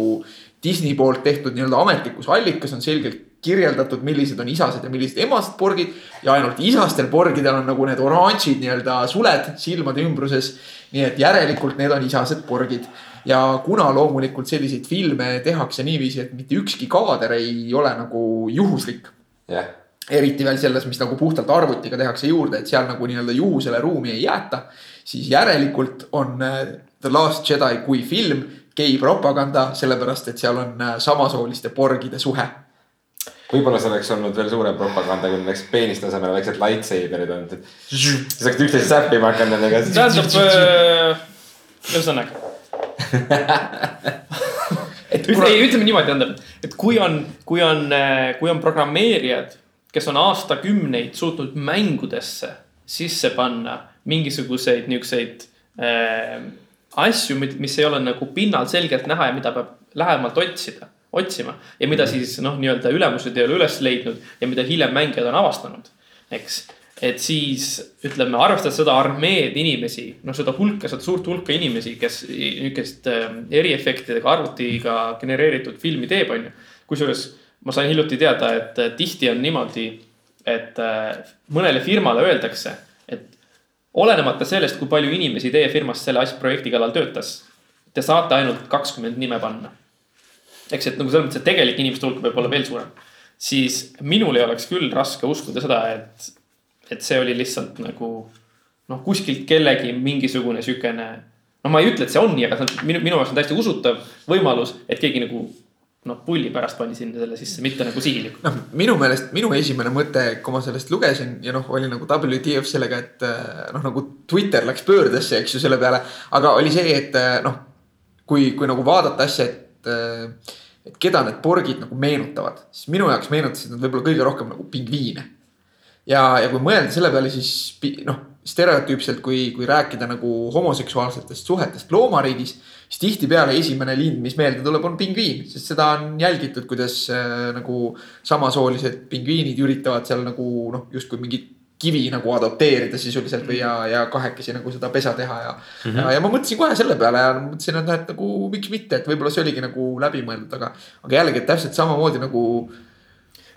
Disney poolt tehtud nii-öelda ametlikus allikas on selgelt kirjeldatud, millised on isased ja millised emased porgid. ja ainult isastel porgidel on nagu need oranžid nii-öelda suled silmade ümbruses. nii et järelikult need on isased porgid ja kuna loomulikult selliseid filme tehakse niiviisi, et mitte ükski kaader ei ole nagu juhuslik jah, eriti veel selles, mis nagu puhtalt arvutiga tehakse juurde, et seal nagu nii-öelda juhusele ruumi ei jäeta. siis järelikult on äh, The Last Jedi kui film gei propaganda, sellepärast et seal on äh, samasooliste porgide suhe võib-olla see oleks olnud veel suurem propaganda, kui oleks peeniste asemel väiksed lightsaber'id olnud, et. siis oleks üksteist säppima hakanud nendega. tähendab äh,, ühesõnaga et ei, ütleme niimoodi, tähendab, et kui on, kui on, kui on programmeerijad, kes on aastakümneid suutnud mängudesse sisse panna mingisuguseid niukseid äh, asju, mis ei ole nagu pinnal selgelt näha ja mida peab lähemalt otsida, otsima. ja mida siis noh, nii-öelda ülemused ei ole üles leidnud ja mida hiljem mängijad on avastanud, eks et siis ütleme, arvestades seda armeed inimesi, noh, seda hulka, seda suurt hulka inimesi, kes niisugust äh, eriefektidega arvutiga genereeritud filmi teeb, on ju. kusjuures ma sain hiljuti teada, et tihti on niimoodi, et äh, mõnele firmale öeldakse, et olenemata sellest, kui palju inimesi teie firmas selle asja projekti kallal töötas, te saate ainult kakskümmend nime panna. eks, et nagu selles mõttes, et tegelik inimeste hulk võib olla veel suurem. siis minul ei oleks küll raske uskuda seda, et et see oli lihtsalt nagu noh, kuskilt kellegi mingisugune siukene. no ma ei ütle, et see on nii, aga see on minu, minu jaoks on täiesti usutav võimalus, et keegi nagu noh, pulli pärast pani sinna selle sisse, mitte nagu sihilikult. noh, minu meelest minu esimene mõte, kui ma sellest lugesin ja noh, oli nagu WTF sellega, et noh, nagu Twitter läks pöördesse, eks ju, selle peale. aga oli see, et noh, kui, kui nagu vaadata asja, et, et keda need porgid nagu meenutavad, siis minu jaoks meenutasid nad võib-olla kõige rohkem nagu pingviine ja, ja kui mõelda selle peale, siis noh, stereotüüpselt, kui, kui rääkida nagu homoseksuaalsetest suhetest loomariigis. Siis tihtipeale esimene lind, mis meelde tuleb, on pingviin, sest seda on jälgitud, kuidas äh, nagu samasoolised pingviinid üritavad seal nagu noh, justkui mingit kivi nagu adopteerida sisuliselt või ja, ja kahekesi nagu seda pesa teha ja mm. -hmm. ja, ma mõtlesin kohe selle peale ja mõtlesin, et noh, et nagu miks mitte, et võib-olla see oligi nagu läbimõeldud, aga, aga jällegi, et täpselt samamoodi nagu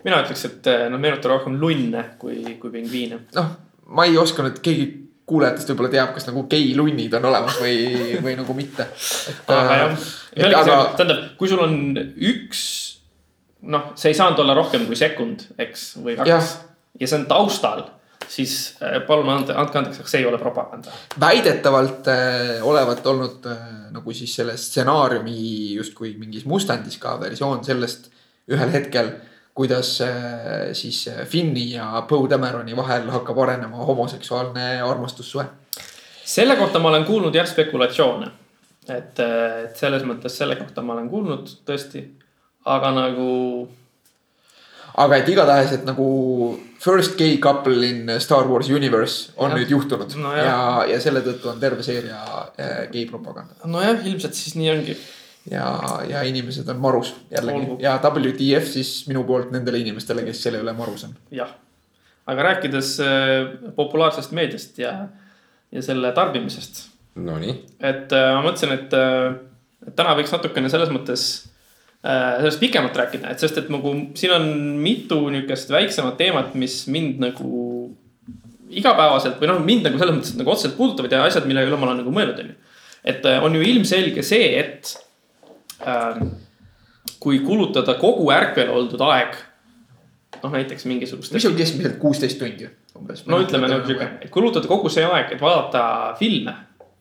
mina ütleks, et eh, nad meenutavad rohkem lunne kui, kui pingviine. noh, ma ei oska nüüd, keegi kuulajatest võib-olla teab, kas nagu geilunnid on olemas või, või nagu mitte. aga jah, aga... tähendab, kui sul on üks, noh, see ei saanud olla rohkem kui sekund, eks, või kaks. ja, ja see on taustal siis eh, palun ande, andke andeks, aga see ei ole propaganda. väidetavalt äh, olevat olnud äh, nagu siis selle stsenaariumi justkui mingis mustandis ka versioon sellest ühel hetkel äh, kuidas äh, siis äh, Finni ja Poe Dameroni vahel hakkab arenema homoseksuaalne armastussuhe. selle kohta ma olen kuulnud jah spekulatsioone. et, äh, et selles mõttes selle kohta ma olen kuulnud tõesti, aga nagu. aga et igatahes, et nagu first gay couple in Star Wars universe on ja. nüüd juhtunud no, ja, ja selle tõttu on terve seeria gei propaganda. nojah, ilmselt siis nii ongi ja, ja inimesed on marus jällegi Olgu. ja WTF siis minu poolt nendele inimestele, kes selle üle marus on. jah, aga rääkides äh, populaarsest meediast ja, ja selle tarbimisest. Nonii. et äh, ma mõtlesin, et äh, täna võiks natukene selles mõttes sellest pikemalt rääkida, et sest, et nagu siin on mitu niukest väiksemat teemat, mis mind nagu igapäevaselt või noh, mind nagu selles mõttes nagu otseselt puudutavad ja asjad, mille üle ma olen nagu mõelnud, on ju. et on ju ilmselge see, et kui kulutada kogu ärkvel oldud aeg, noh näiteks mingisugust. mis on keskmiselt kuusteist tundi umbes. no ütleme nagu sihuke, et kulutada kogu see aeg, et vaadata filme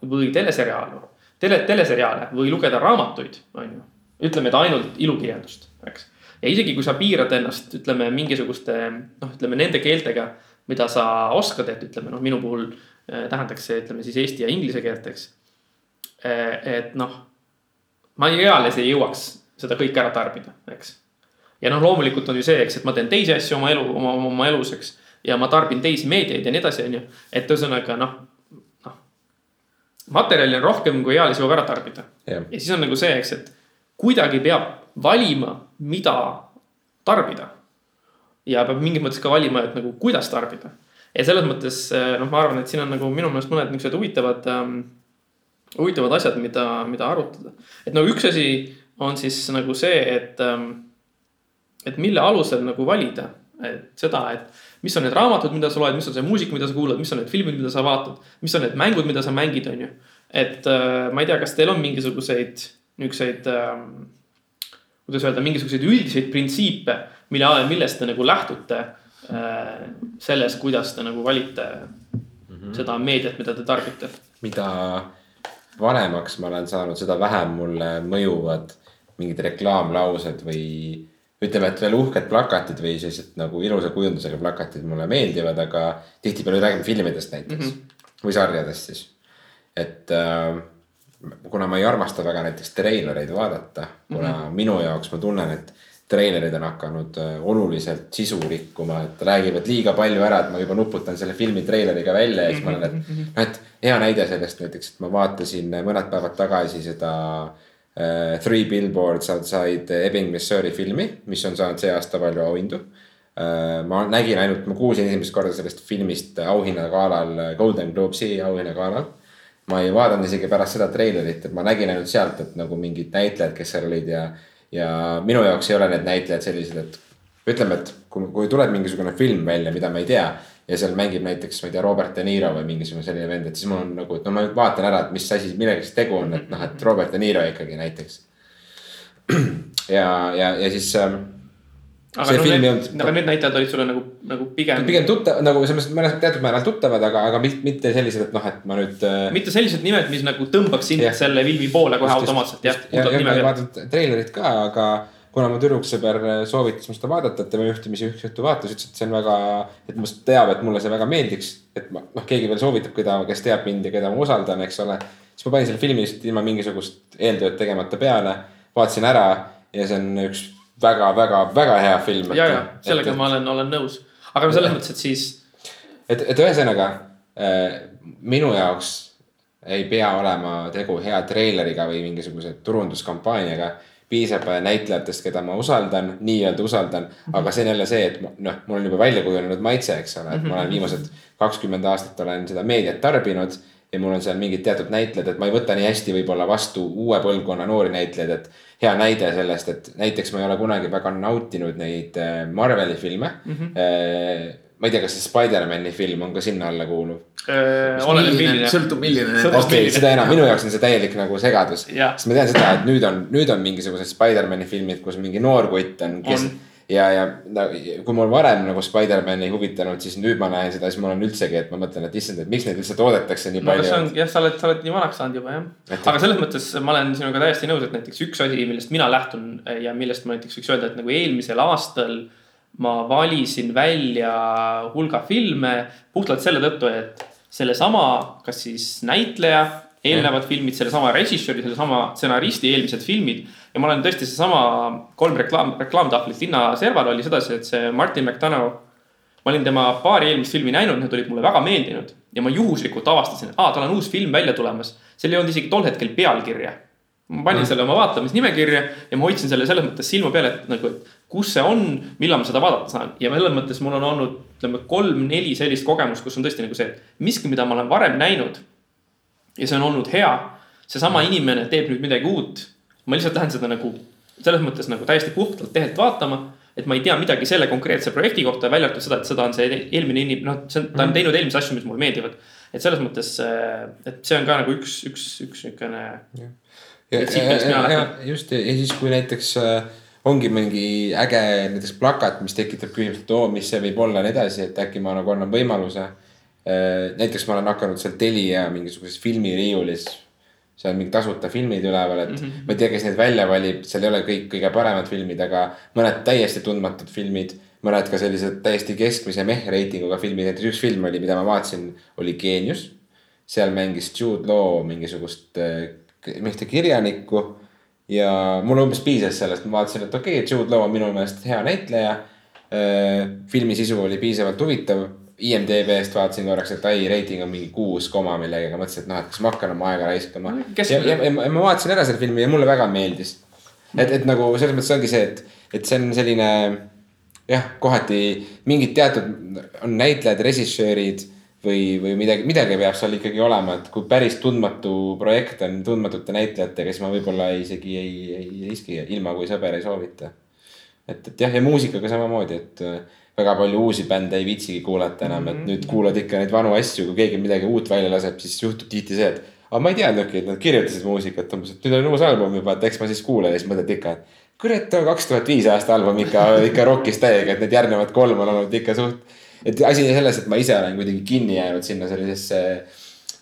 või teleseriaale, tele, teleseriaale või lugeda raamatuid, on ju. ütleme, et ainult ilukirjandust, eks. ja isegi kui sa piirad ennast, ütleme mingisuguste noh, ütleme nende keeltega, mida sa oskad, et ütleme noh, minu puhul eh, tähendaks see, ütleme siis eesti ja inglise keelt, eks. Eh, et noh ma eales ei jõuaks seda kõike ära tarbida, eks. ja noh, loomulikult on ju see, eks, et ma teen teisi asju oma elu, oma, oma elus, eks. ja ma tarbin teisi meediaid ja nii edasi, on ju. et ühesõnaga noh, noh. materjali on rohkem, kui eales jõuab ära tarbida yeah.. ja siis on nagu see, eks, et kuidagi peab valima, mida tarbida. ja peab mingis mõttes ka valima, et nagu kuidas tarbida. ja selles mõttes noh, ma arvan, et siin on nagu minu meelest mõned niisugused huvitavad ähm, huvitavad asjad, mida, mida arutada. et no üks asi on siis nagu see, et, ähm, et mille alusel nagu valida, et seda, et mis on need raamatud, mida sa loed, mis on see muusika, mida sa kuulad, mis on need filmid, mida sa vaatad, mis on need mängud, mida sa mängid, on ju. et äh, ma ei tea, kas teil on mingisuguseid niisuguseid ähm,, kuidas öelda, mingisuguseid üldiseid printsiipe, mille, millest te nagu lähtute äh, selles, kuidas te nagu valite seda meediat, mida te tarbite. mida vanemaks ma olen saanud, seda vähem mulle mõjuvad mingid reklaamlaused või ütleme, et veel uhked plakatid või sellised nagu ilusa kujundusega plakatid mulle meeldivad, aga tihtipeale räägime filmidest näiteks mm -hmm. või sarjadest siis. et äh, kuna ma ei armasta väga näiteks treilereid vaadata, kuna mm -hmm. minu jaoks ma tunnen, et treilerid on hakanud äh, oluliselt sisu rikkuma, et räägivad liiga palju ära, et ma juba nuputan selle filmi treileriga välja ja siis ma olen, et noh, et hea näide sellest näiteks, et ma vaatasin mõned päevad tagasi seda äh, Three Billboards Outside Ebbing, Missouri filmi, mis on saanud see aasta palju auhindu äh,. ma nägin ainult, ma kuulsin esimest korda sellest filmist auhinnagalal, Golden Globesi auhinnagalal ma ei vaadanud isegi pärast seda treilerit, et ma nägin ainult sealt, et nagu mingid näitlejad, kes seal olid ja, ja minu jaoks ei ole need näitlejad sellised, et ütleme, et kui, kui tuleb mingisugune film välja, mida ma ei tea ja seal mängib näiteks, ma ei tea, Robert De Niro või mingisugune selline vend, et siis mul on nagu, et no ma vaatan ära, et mis asi, millega siis tegu on, et noh, et Robert De Niro ikkagi näiteks. ja, ja, ja siis ähm, aga See no, film ei olnud- aga need näitajad olid sulle nagu, nagu pigem, pigem tuttav nagu selles mõttes teatud määral tuttavad, aga, aga mit- mitte sellised, et noh, et ma nüüd äh, mitte sellised nimed, mis nagu tõmbaks sind Jah. selle filmi poole kohe automaatselt jah. ja, ja ma ei vaadanud treilerit ka, aga kuna mu tüdruksõber soovitas mul seda vaadata, et tema juhtimise üks õhtu vaatas, ütles, et see on väga, et must teab, et mulle see väga meeldiks. et ma noh, keegi veel soovitab, keda, kes teab mind ja keda ma usaldan, eks ole. siis ma panin selle filmi lihtsalt ilma mingisugust eeltööd tegemata peale, vaatasin ära ja see on üks väga-väga-väga hea film. ja, ja sellega ma olen, olen nõus, aga selles mõttes, et siis et, et ühesõnaga äh, minu jaoks ei pea olema tegu hea treileriga või mingisuguse turunduskampaaniaga. piisab äh, näitlejatest, keda ma usaldan, nii-öelda usaldan -hmm. aga see on jälle see, et noh, mul on juba välja kujunenud maitse, eks ole, et ma olen viimased kakskümmend aastat olen seda meediat tarbinud ja mul on seal mingid teatud näitlejad, et ma ei võta nii hästi võib-olla vastu uue põlvkonna noori näitlejaid, et hea näide sellest, et näiteks ma ei ole kunagi väga nautinud neid äh, Marveli filme mm. -hmm. ma ei tea, kas see Spider-man'i film on ka sinna alla kuuluv milline. sõltub, milline okei seda enam, minu jaoks on see täielik nagu segadus. Sest ma tean seda, et nüüd on, nüüd on mingisugused Spider-man'i filmid, kus mingi noor kutt on, kes On. ja, ja no, kui mul varem nagu Spider-man ei huvitanud, siis nüüd ma näen seda, siis mul on üldsegi, et ma mõtlen, et issand, et miks neid üldse toodetakse nii no palju on. jah, sa oled, sa oled nii vanaks saanud juba jah. Et- aga selles mõttes ma olen sinuga täiesti nõus, et näiteks üks asi, millest mina lähtun ja millest ma näiteks võiks öelda, et nagu eelmisel aastal ma valisin välja hulga filme puhtalt selle tõttu, et sellesama, kas siis näitleja, eelnevad filmid, sellesama režissööri, sellesama stsenaristi eelmised filmid. ja ma olen tõesti seesama kolm reklaam, reklaamtahvlit linna serval oli sedasi, et see Martin McDonough ma olin tema paari eelmist filmi näinud, need olid mulle väga meeldinud ja ma juhuslikult avastasin, et aa, tal on uus film välja tulemas. seal ei olnud isegi tol hetkel pealkirja. ma panin mm. selle oma vaatamisnimekirja ja ma hoidsin selle selles mõttes silma peal, et nagu, et kus see on, millal ma seda vaadata saan ja selles mõttes mul on olnud, ütleme kolm-neli sellist kogemust, kus on tõesti nagu see, et miski, mida ma olen varem näinud. Ja see on olnud hea, seesama inimene teeb nüüd midagi uut. ma lihtsalt lähen seda nagu selles mõttes nagu täiesti puhtalt tehelt vaatama et ma ei tea midagi selle konkreetse projekti kohta, välja arvatud seda, et seda on see eelmine inimene, noh, see on, ta on teinud eelmisi asju, mis mulle meeldivad. et selles mõttes, et see on ka nagu üks, üks, üks lähtun. just ja, siis, kui näiteks äh, ongi mingi äge näiteks plakat, mis tekitab küsimust, et oo, mis see võib olla ja nii edasi, et äkki ma nagu annan võimaluse. Näiteks ma olen hakanud seal Telia mingisuguses filmiriiulis, seal on mingid tasuta filmid üleval, et mm -hmm. ma ei tea, kes neid välja valib, seal ei ole kõik kõige paremad filmid, aga mõned täiesti tundmatud filmid mõned ka sellised täiesti keskmise meh-reitinguga filmid, näiteks üks film oli, mida ma vaatasin, oli Geenius. seal mängis Jude Law mingisugust äh, ühte kirjanikku ja mulle umbes piisas sellest, ma vaatasin, et okei okay,, Jude Law on minu meelest hea näitleja. filmi sisu oli piisavalt huvitav. IMDB-st vaatasin korraks, et ai, reiting on mingi kuus koma millegagi, mõtlesin, et noh, et kas ma hakkan oma aega raiskama. ja, keskmine. ja, ja ma- vaatasin ära selle filmi ja mulle väga meeldis. et, et nagu selles mõttes ongi see, et, et see on selline jah, kohati mingid teatud on näitlejad, režissöörid või, või midagi, midagi peab seal ikkagi olema, et kui päris tundmatu projekt on tundmatute näitlejatega, siis ma võib-olla isegi ei, ei riski ilma, kui sõber ei soovita. et, et jah, ja muusikaga samamoodi, et väga palju uusi bände ei viitsigi kuulata enam, et nüüd kuulad ikka neid vanu asju, kui keegi midagi uut välja laseb, siis juhtub tihti see, et aga ma ei teadnudki, et nad kirjutasid muusikat, umbes, et nüüd on uus album juba, et eks ma siis kuulan ja siis mõtled ikka, et kurat, kaks tuhat viis aasta album ikka, ikka rockis täiega, et need järgnevad kolm on olnud ikka suht. et asi on selles, et ma ise olen kuidagi kinni jäänud sinna sellisesse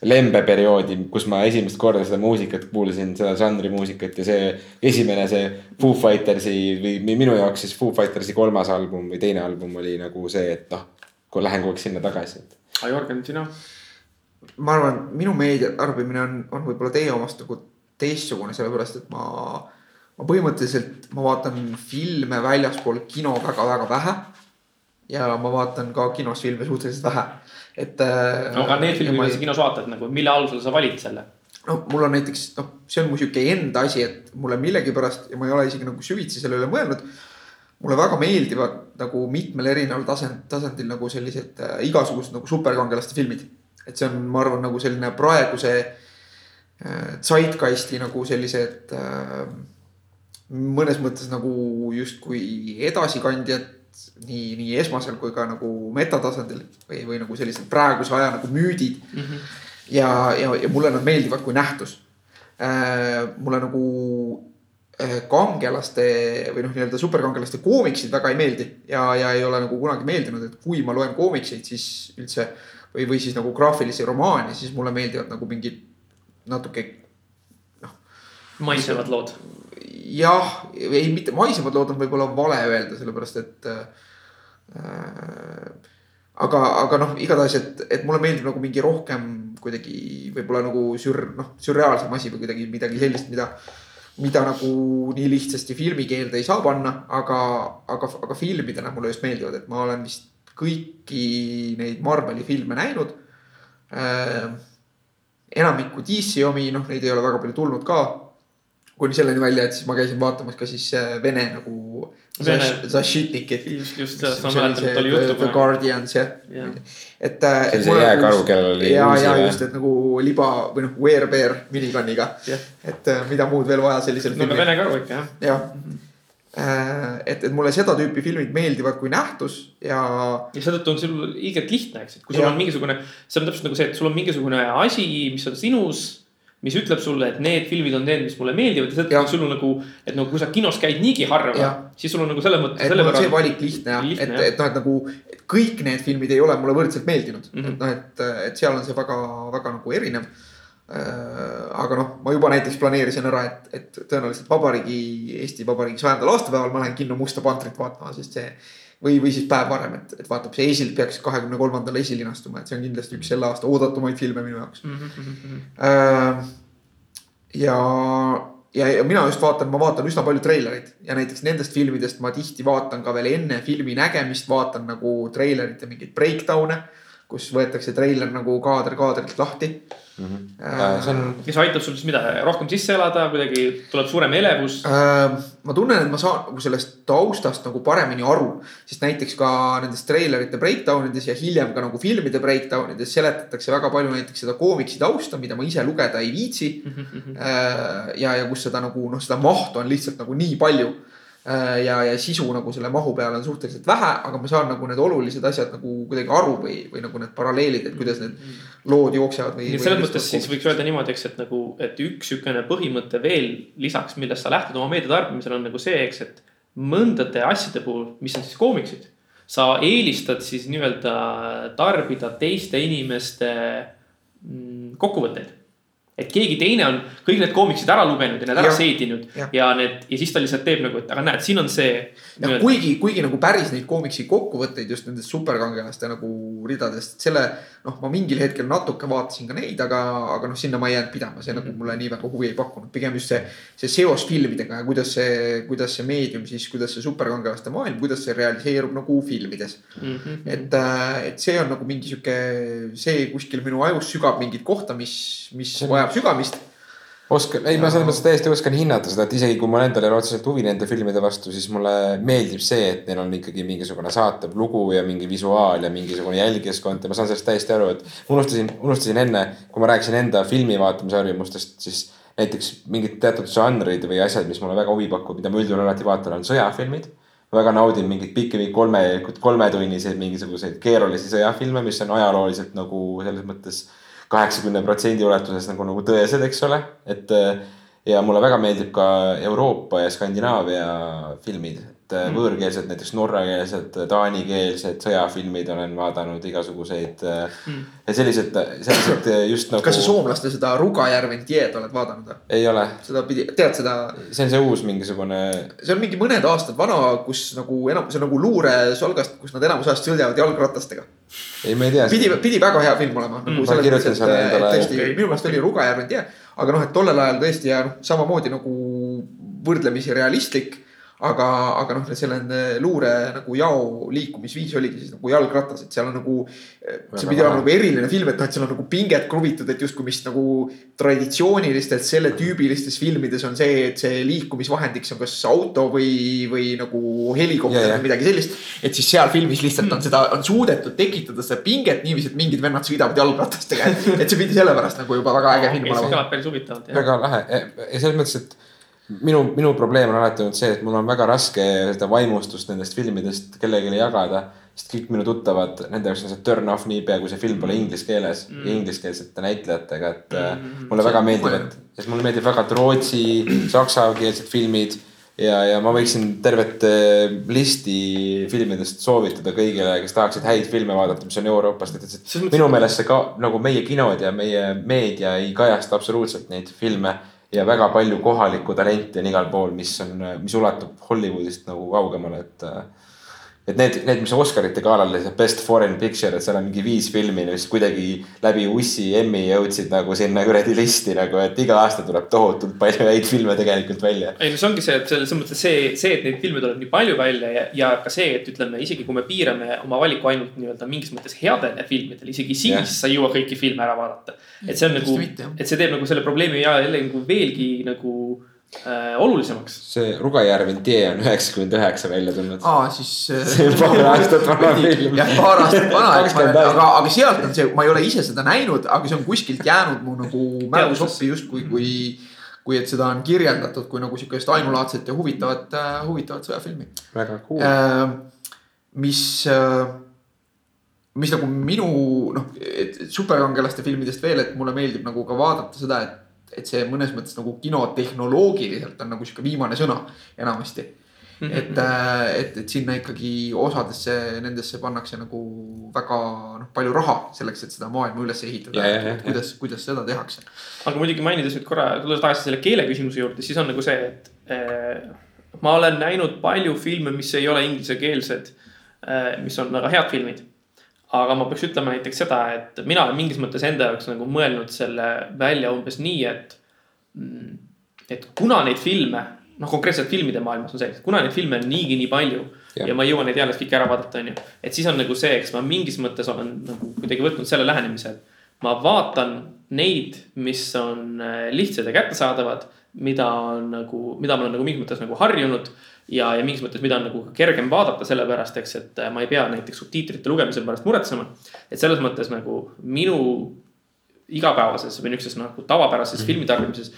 lembeperioodi, kus ma esimest korda seda muusikat kuulasin, seda žanri muusikat ja see esimene, see Foo Fightersi või minu jaoks siis Foo Fightersi kolmas album või teine album oli nagu see, et noh, kui lähen kogu aeg sinna tagasi, aga Jörgen, sina? ma arvan, minu meedia tarbimine on, on võib-olla teie omast nagu teistsugune, sellepärast et ma, ma põhimõtteliselt, ma vaatan filme väljaspool kino väga-väga vähe. ja ma vaatan ka kinos filme suhteliselt vähe, et. aga need filmid, mida sa kinos vaatad nagu, mille alusel sa valid selle? no mul on näiteks noh, see on mu sihuke enda asi, et mulle millegipärast ja ma ei ole isegi nagu süvitsi selle üle mõelnud. mulle väga meeldivad nagu mitmel erineval tasand, tasandil nagu sellised äh, igasugused nagu superkangelaste filmid. et see on, ma arvan, nagu selline praeguse äh, zeitgeisti nagu sellised äh, mõnes mõttes nagu justkui edasikandjad nii, nii esmasel kui ka nagu metatasandil või, või nagu sellised praeguse aja nagu müüdid ja, ja, ja mulle nad meeldivad kui nähtus äh,. mulle nagu äh, kangelaste või noh, nii-öelda superkangelaste koomiksid väga ei meeldi ja, ja ei ole nagu kunagi meeldinud, et kui ma loen koomikseid, siis üldse või, või siis nagu graafilisi romaane, siis mulle meeldivad nagu mingid natuke maisevad lood. jah, ei mitte maisemad lood on võib-olla vale öelda, sellepärast et äh,. aga, aga noh, igatahes, et, et mulle meeldib nagu mingi rohkem kuidagi võib-olla nagu sür-, noh, sürreaalsem asi või kuidagi midagi sellist, mida. mida nagu nii lihtsasti filmikeelde ei saa panna, aga, aga, aga filmidena mulle just meeldivad, et ma olen vist kõiki neid Marveli filme näinud äh,. enamikku DC omi, noh, neid ei ole väga palju tulnud ka kuni selleni välja, et siis ma käisin vaatamas ka siis äh, Vene nagu Vene. Zašitnikit. just, just sellest ma mäletan, et oli juttu The. Guardians jah Jah. et. äh, See oli see jääkaru, kellel oli ja, ja just, et nagu liba või noh, werebear minigun'iga. Jah. et äh, mida muud veel vaja sellisel no aga Vene karu ikka jah. jah, et, et mulle seda tüüpi filmid meeldivad kui nähtus ja ja seetõttu on sul ilgelt lihtne, eks, et kui sul Jah. on mingisugune, see on täpselt nagu see, et sul on mingisugune asi, mis on sinus. Mis ütleb sulle, et need filmid on need, mis mulle meeldivad ja seetõttu Jah. on sul on nagu, et no kui sa kinos käid niigi harva Jah., siis sul on nagu selles mõttes. et mul on see valik lihtne ja Lihtne, et, jah. et noh, et nagu et kõik need filmid ei ole mulle võrdselt meeldinud mm. -hmm. et noh, et, et seal on see väga, väga nagu erinev. aga noh, ma juba näiteks planeerisin ära, et, et tõenäoliselt vabariigi, Eesti Vabariigi sajandal aastapäeval ma lähen kinno Musta pantrit vaatama, sest see. või, või siis päev varem, et, et vaatab, see Eesilt peaks kahekümne kolmandal esilinastuma, et see on kindlasti üks selle aasta oodatumaid filme minu jaoks. Mhm, Äh, ja, ja, ja mina just vaatan, ma vaatan üsna palju treilereid ja näiteks nendest filmidest ma tihti vaatan ka veel enne filmi nägemist, vaatan nagu treilerite mingeid breakdown'e. Kus võetakse treiler nagu kaader kaadrilt lahti. Äh, see on, mis aitab sul siis mida, rohkem sisse elada, kuidagi tuleb suurem elevus. Äh, ma tunnen, et ma saan nagu sellest taustast nagu paremini aru, sest näiteks ka nendes treilerite breakdown ides ja hiljem ka nagu filmide breakdown ides seletatakse väga palju näiteks seda koomiksi tausta, mida ma ise lugeda ei viitsi. Äh, ja, ja kus seda nagu noh, seda mahtu on lihtsalt nagu nii palju. ja, ja sisu nagu selle mahu peale on suhteliselt vähe, aga ma saan nagu need olulised asjad nagu kuidagi aru või, või nagu need paralleelid, et kuidas need lood jooksevad või. selles mõttes siis võiks öelda niimoodi, eks, et nagu, et üks sihukene põhimõte veel lisaks, millest sa lähtud oma meedia tarbimisel on nagu see, eks, et mõndade asjade puhul, mis on siis koomiksid, sa eelistad siis nii-öelda tarbida teiste inimeste mm, kokkuvõtteid. Et keegi teine on kõik need koomiksid ära lugenud ja need ära seedinud Jah. ja need ja siis ta lihtsalt teeb nagu, et aga näed, siin on see. jah, kuigi, kuigi nagu päris neid koomiksi kokkuvõtteid just nendest superkangelaste nagu ridadest, selle noh, ma mingil hetkel natuke vaatasin ka neid, aga, aga noh, sinna ma ei jäänud pidama, see nagu mulle nii väga huvi ei pakkunud, pigem just see, see seos filmidega ja kuidas see, kuidas see meedium siis, kuidas see superkangelaste maailm, kuidas see realiseerub nagu filmides. mm. -hmm. et, et see on nagu mingi sihuke, see kuskil minu ajus sügab mingit kohta, mis, mis vajab sügamist. oskan, ei, ma selles mõttes täiesti oskan hinnata seda, et isegi kui mul endal ei ole otseselt huvi nende filmide vastu, siis mulle meeldib see, et neil on ikkagi mingisugune saatev lugu ja mingi visuaal ja mingisugune jälgijaskond ja ma saan sellest täiesti aru, et unustasin, unustasin enne, kui ma rääkisin enda filmi vaatamise harjumustest, siis näiteks mingid teatud žanrid või asjad, mis mulle väga huvi pakuvad, mida ma üldjuhul alati vaatan, on sõjafilmid. ma väga naudin mingeid pikki kolme, kolmetunniseid mingisuguseid keerulisi sõjafilme, mis on ajalooliselt nagu selles mõttes kaheksakümne protsendi ulatuses nagu, nagu tõesed, eks ole, et. ja mulle väga meeldib ka Euroopa ja Skandinaavia filmid, et mm. võõrkeelsed, näiteks norrakeelsed, taanikeelsed sõjafilmid olen vaadanud igasuguseid mm. ja sellised, sellised just nagu. kas sa soomlaste seda Rugajärven Tied oled vaadanud või? ei ole. seda pidi, tead seda? see on see uus mingisugune. see on mingi mõned aastad vana, kus nagu enam, see on nagu luuresolgast, kus nad enamus ajast sõidavad jalgratastega. ei, ma ei tea. pidi, pidi väga hea film olema nagu. ma kirjutan selle endale. tõesti okay., minu meelest oli Rugajärven Tied aga noh, et tollel ajal tõesti ja noh, samamoodi nagu võrdlemisi realistlik aga, aga noh, selle luure nagu jao liikumisviis oligi siis nagu jalgratas, et seal on nagu. see pidi olema nagu eriline film, et noh, et seal on nagu pinget kruvitud, et justkui mis nagu traditsioonilistelt selle tüübilistes filmides on see, et see liikumisvahendiks on kas auto või, või nagu helikopter või midagi sellist. et siis seal filmis lihtsalt on seda, on suudetud tekitada seda pinget niiviisi, et mingid vennad sõidavad jalgratastega, et see pidi sellepärast nagu juba väga äge film olema. see kõlab päris huvitavalt. väga lahe ja selles mõttes, et minu, minu probleem on alati olnud see, et mul on väga raske seda vaimustust nendest filmidest kellelegi jagada. sest kõik minu tuttavad, nende jaoks on see turn off niipea, kui see film pole inglise keeles mm. ja ingliskeelsete näitlejatega, et mm. mulle väga meeldib, et, et mulle meeldib väga, rootsi, saksakeelsed filmid ja, ja ma võiksin tervet äh, listi filmidest soovitada kõigile, kes tahaksid häid filme vaadata, mis on Euroopast, et, et minu meelest see ka nagu meie kinod ja meie meedia ei kajasta absoluutselt neid filme ja väga palju kohalikku talenti on igal pool, mis on, mis ulatub Hollywoodist nagu kaugemale, et et need, need, mis Oscarite galal oli, see Best Foreign Picture, et seal on mingi viis filmi, mis kuidagi läbi Ussi Emmy jõudsid nagu sinna kuradi listi nagu, et iga aasta tuleb tohutult palju häid filme tegelikult välja. ei no see ongi see, et selles mõttes see, see, et neid filme tuleb nii palju välja ja, ja ka see, et ütleme, isegi kui me piirame oma valiku ainult nii-öelda mingis mõttes headele filmidele, isegi siis yeah. sa ei jõua kõiki filme ära vaadata. et see on nagu, et see teeb nagu selle probleemi ja jälle nagu veelgi nagu äh, olulisemaks. see Rugajärven tee on üheksakümmend üheksa välja tulnud. aa, siis äh,. see on paar aastat vana film. jah, paar aastat vana, aga, aga sealt on see, ma ei ole ise seda näinud, aga see on kuskilt jäänud mu nagu mälusoppi justkui, kui, kui et seda on kirjeldatud kui nagu sihukest ainulaadset ja huvitavat äh,, huvitavat sõjafilmi. väga cool äh,. mis äh, mis nagu minu noh, superkangelaste filmidest veel, et mulle meeldib nagu ka vaadata seda, et et see mõnes mõttes nagu kinotehnoloogiliselt on nagu sihuke viimane sõna enamasti. Mhm. et, äh, et, et sinna ikkagi osadesse nendesse pannakse nagu väga noh, palju raha selleks, et seda maailma üles ehitada. kuidas, kuidas seda tehakse. aga muidugi mainides nüüd korra, tulles tagasi selle keele küsimuse juurde, siis on nagu see, et äh, ma olen näinud palju filme, mis ei ole inglisekeelsed äh,, mis on väga head filmid aga ma peaks ütlema näiteks seda, et mina olen mingis mõttes enda jaoks nagu mõelnud selle välja umbes nii, et. Mm, et kuna neid filme, noh konkreetselt filmide maailmas on see, kuna neid filme on niigi nii palju ja. ja ma ei jõua neid jälle kõiki ära vaadata, on ju. et siis on nagu see, eks ma mingis mõttes olen nagu kuidagi võtnud selle lähenemise, et ma vaatan neid, mis on äh, lihtsad ja kättesaadavad, mida on nagu, mida ma olen nagu mingis mõttes nagu harjunud ja, ja mingis mõttes, mida on nagu kergem vaadata, sellepärast eks, et äh, ma ei pea näiteks subtiitrite lugemise pärast muretsema. et selles mõttes nagu minu igapäevases või niisuguses nagu tavapärases mm -hmm. filmitarbimises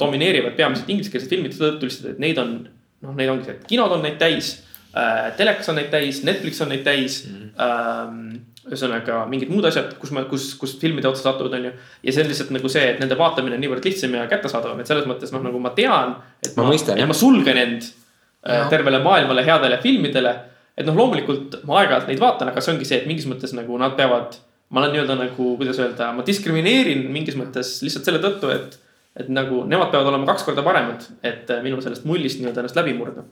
domineerivad peamiselt ingliskeelsed filmid seetõttu lihtsalt, et neid on, noh, neid ongi see, et kinod on neid täis äh,. telekas on neid täis, Netflix on neid täis mm. -hmm. Ähm, ühesõnaga mingid muud asjad, kus ma, kus, kus filmide otsa satuvad, on ju. ja see on lihtsalt nagu see, et nende vaatamine on niivõrd lihtsam ja kättesaadavam, et selles mõttes noh, nagu ma tean. et ma, ma, mõistan, et ma sulgen end no. Äh, tervele maailmale headele filmidele. et noh, loomulikult ma aeg-ajalt neid vaatan, aga see ongi see, et mingis mõttes nagu nad peavad. ma olen nii-öelda nagu, kuidas öelda, ma diskrimineerin mingis mõttes lihtsalt selle tõttu, et. Et nagu nemad peavad olema kaks korda paremad, et äh, minu sellest mullist nii-öelda ennast läbi murda.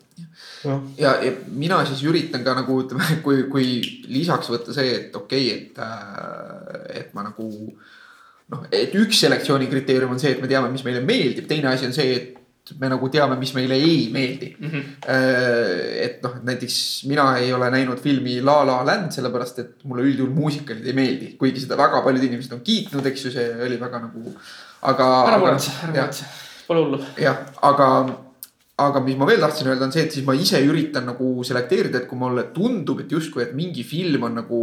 ja, ja mina siis üritan ka nagu ütleme, kui, kui lisaks võtta see, et okei okay,, et, äh, et ma nagu noh, et üks selektsiooni kriteerium on see, et me teame, mis meile meeldib, teine asi on see, et me nagu teame, mis meile ei meeldi mm. -hmm. et noh, näiteks mina ei ole näinud filmi La La Land, sellepärast et mulle üldjuhul muusikalid ei meeldi, kuigi seda väga paljud inimesed on kiitnud, eks ju, see oli väga nagu, aga. ära muretse, ära muretse, pole hullu. jah, aga, aga mis ma veel tahtsin öelda, on see, et siis ma ise üritan nagu selekteerida, et kui mulle tundub, et justkui, et mingi film on nagu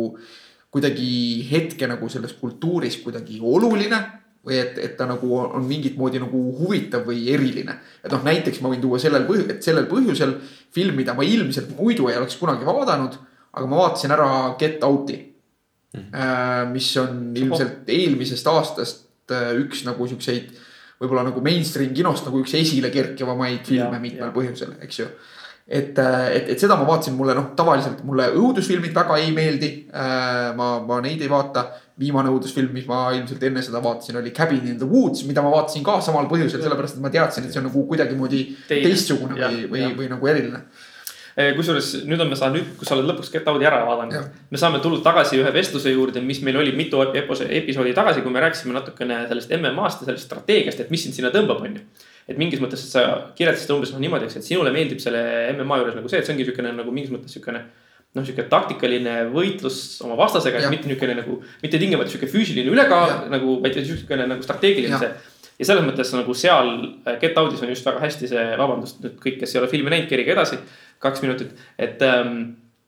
kuidagi hetke nagu selles kultuuris kuidagi oluline või et, et ta nagu on mingit moodi nagu huvitav või eriline. et noh, näiteks ma võin tuua sellel põhjusel, et sellel põhjusel film, mida ma ilmselt muidu ei oleks kunagi vaadanud, aga ma vaatasin ära Get Out'i mm. -hmm. mis on ilmselt eelmisest aastast üks nagu siukseid võib-olla nagu mainstream kinost nagu üks esile kerkivamaid filme Ja, mitmel ja. põhjusel, eks ju et, et, et seda ma vaatasin, mulle noh, tavaliselt mulle õudusfilmid väga ei meeldi. ma, ma neid ei vaata. viimane õudusfilm, mis ma ilmselt enne seda vaatasin, oli Cabin in the Woods, mida ma vaatasin ka samal põhjusel, sellepärast et ma teadsin, et see on nagu kuidagimoodi teistsugune Jah, või, või või nagu eriline. Eh, kusjuures nüüd on, me saame nüüd, kui sa oled lõpuks Get Out'i ära vaadanud, me saame tulla tagasi ühe vestluse juurde, mis meil oli mitu epi- episoodi tagasi, kui me rääkisime natukene sellest MM-ast ja sellest strateegiast, et mis sind sinna tõmbab, on ju. et mingis mõttes, et sa kirjeldasid umbes noh niimoodi, eks, et sinule meeldib selle MMA juures nagu see, et see ongi siukene nagu mingis mõttes siukene noh, sihuke taktikaline võitlus oma vastasega, et mitte niisugune nagu, mitte tingimata sihuke füüsiline ülekaal nagu, vaid siukene nagu strateegiline see. ja selles mõttes nagu seal äh, Get Out'is on just väga hästi see, vabandust nüüd kõik, kes ei ole filmi näinud, kerige edasi, kaks minutit, et ähm,